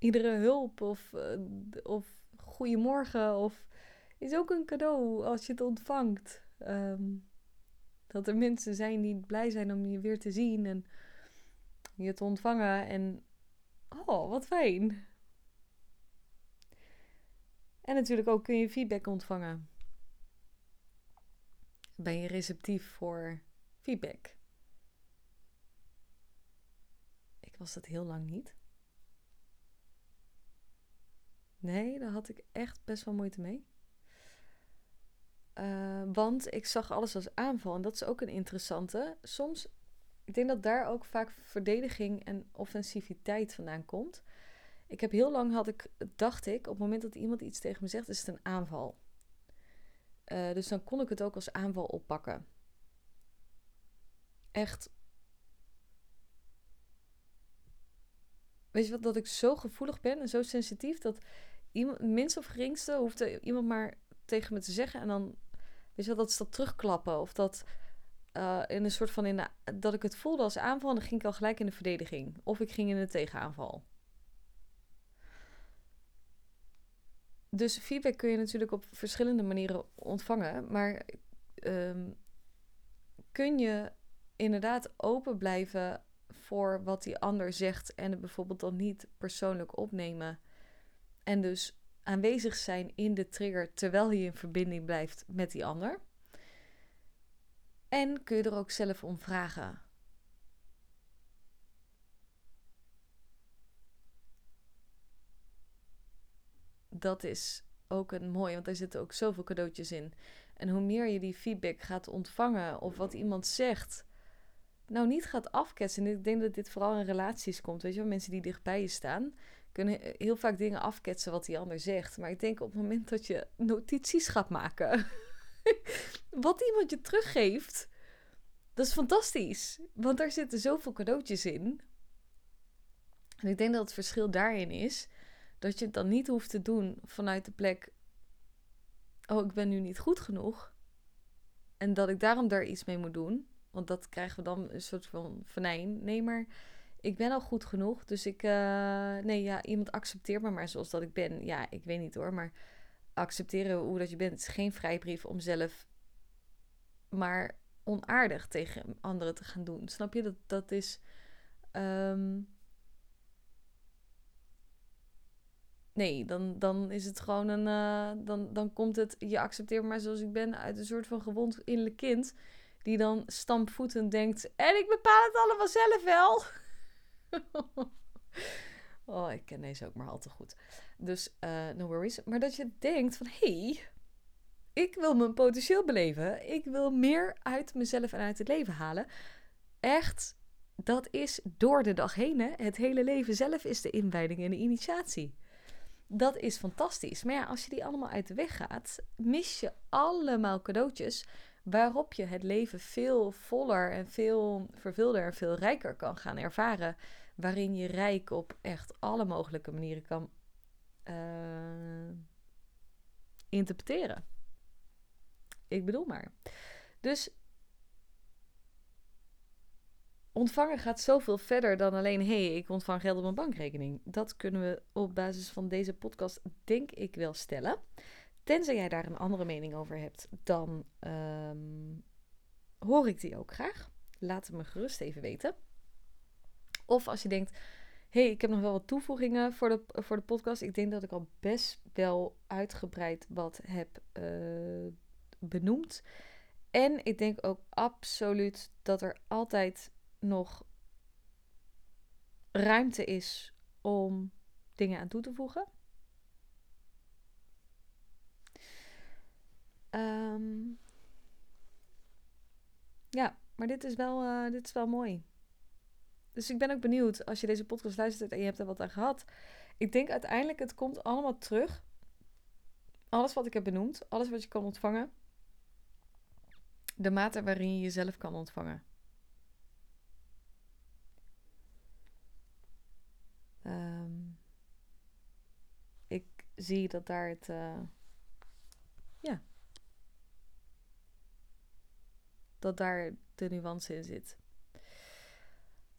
iedere hulp of, uh, of goedemorgen of is ook een cadeau als je het ontvangt. Ehm, dat er mensen zijn die blij zijn om je weer te zien en je te ontvangen. En oh, wat fijn. En natuurlijk ook kun je feedback ontvangen. Ben je receptief voor feedback? Ik was dat heel lang niet. Nee, daar had ik echt best wel moeite mee. Uh, want ik zag alles als aanval. En dat is ook een interessante. Soms, ik denk dat daar ook vaak verdediging en offensiviteit vandaan komt. Ik heb heel lang had ik, dacht ik, op het moment dat iemand iets tegen me zegt, is het een aanval. Uh, dus dan kon ik het ook als aanval oppakken. Echt. Weet je wat, dat ik zo gevoelig ben en zo sensitief dat iemand, minst of geringste hoeft iemand maar tegen me te zeggen en dan, weet je wel, dat is dat terugklappen of dat uh, in een soort van in dat ik het voelde als aanval en dan ging ik al gelijk in de verdediging of ik ging in de tegenaanval. Dus feedback kun je natuurlijk op verschillende manieren ontvangen. Maar um, kun je inderdaad open blijven voor wat die ander zegt en het bijvoorbeeld dan niet persoonlijk opnemen. En dus aanwezig zijn in de trigger terwijl je in verbinding blijft met die ander. En kun je er ook zelf om vragen. dat is ook een mooi, want daar zitten ook zoveel cadeautjes in. En hoe meer je die feedback gaat ontvangen of wat iemand zegt, nou niet gaat afketsen. En ik denk dat dit vooral in relaties komt. Weet je wel, mensen die dichtbij je staan, kunnen heel vaak dingen afketsen wat die ander zegt. Maar ik denk op het moment dat je notities gaat maken, [LAUGHS] wat iemand je teruggeeft, dat is fantastisch. Want daar zitten zoveel cadeautjes in. En ik denk dat het verschil daarin is dat je het dan niet hoeft te doen vanuit de plek. Oh, ik ben nu niet goed genoeg. En dat ik daarom daar iets mee moet doen. Want dat krijgen we dan een soort van venijn. Nee, maar ik ben al goed genoeg. Dus ik. Uh, nee, ja, iemand accepteert me maar zoals dat ik ben. Ja, ik weet niet hoor. Maar accepteren hoe dat je bent is geen vrijbrief om zelf. Maar onaardig tegen anderen te gaan doen. Snap je? Dat, dat is. Um, Nee, dan, dan is het gewoon een. Uh, dan, dan komt het. Je accepteert maar zoals ik ben uit een soort van gewond innerlijk kind. Die dan stampvoetend denkt. En ik bepaal het allemaal zelf wel. [LAUGHS] oh, ik ken deze ook maar al te goed. Dus uh, no worries. Maar dat je denkt van. Hey, ik wil mijn potentieel beleven. Ik wil meer uit mezelf en uit het leven halen. Echt, dat is door de dag heen. Hè? Het hele leven zelf is de inwijding en de initiatie dat is fantastisch. Maar ja, als je die allemaal uit de weg gaat, mis je allemaal cadeautjes waarop je het leven veel voller en veel vervulder en veel rijker kan gaan ervaren. Waarin je rijk op echt alle mogelijke manieren kan uh, interpreteren. Ik bedoel maar. Dus ontvangen gaat zoveel verder dan alleen: hey, ik ontvang geld op mijn bankrekening. Dat kunnen we op basis van deze podcast, denk ik, wel stellen. Tenzij jij daar een andere mening over hebt, dan um, hoor ik die ook graag. Laat het me gerust even weten. Of als je denkt: hey, ik heb nog wel wat toevoegingen voor de, voor de podcast. Ik denk dat ik al best wel uitgebreid wat heb uh, benoemd. En ik denk ook absoluut dat er altijd nog ruimte is om dingen aan toe te voegen. Um, ja, maar dit is, wel, uh, dit is wel mooi. Dus ik ben ook benieuwd als je deze podcast luistert en je hebt er wat aan gehad. Ik denk uiteindelijk, het komt allemaal terug. Alles wat ik heb benoemd, alles wat je kan ontvangen. De mate waarin je jezelf kan ontvangen. Um, ik zie dat daar het. Uh, ja. Dat daar de nuance in zit.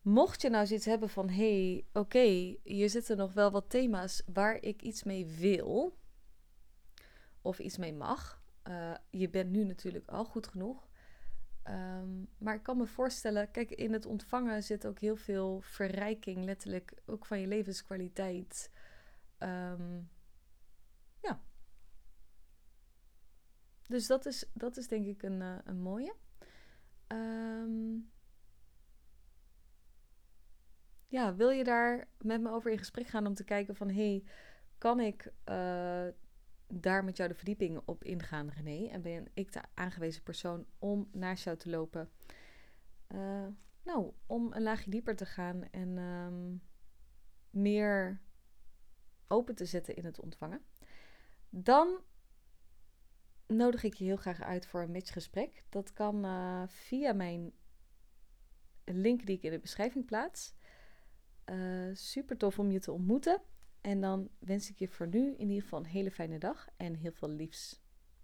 Mocht je nou zoiets hebben van: hé, hey, oké, okay, hier zitten nog wel wat thema's waar ik iets mee wil. Of iets mee mag. Uh, je bent nu natuurlijk al goed genoeg. Um, maar ik kan me voorstellen, kijk, in het ontvangen zit ook heel veel verrijking, letterlijk ook van je levenskwaliteit. Um, ja. Dus dat is, dat is denk ik een, uh, een mooie. Um, ja, wil je daar met me over in gesprek gaan om te kijken van... hey, kan ik uh, daar met jou de verdieping op ingaan, René? En ben ik de aangewezen persoon om naast jou te lopen? Uh, nou, om een laagje dieper te gaan en um, meer open te zetten in het ontvangen. Dan nodig ik je heel graag uit voor een matchgesprek. Dat kan uh, via mijn link die ik in de beschrijving plaats. Uh, super tof om je te ontmoeten. En dan wens ik je voor nu in ieder geval een hele fijne dag en heel veel liefs.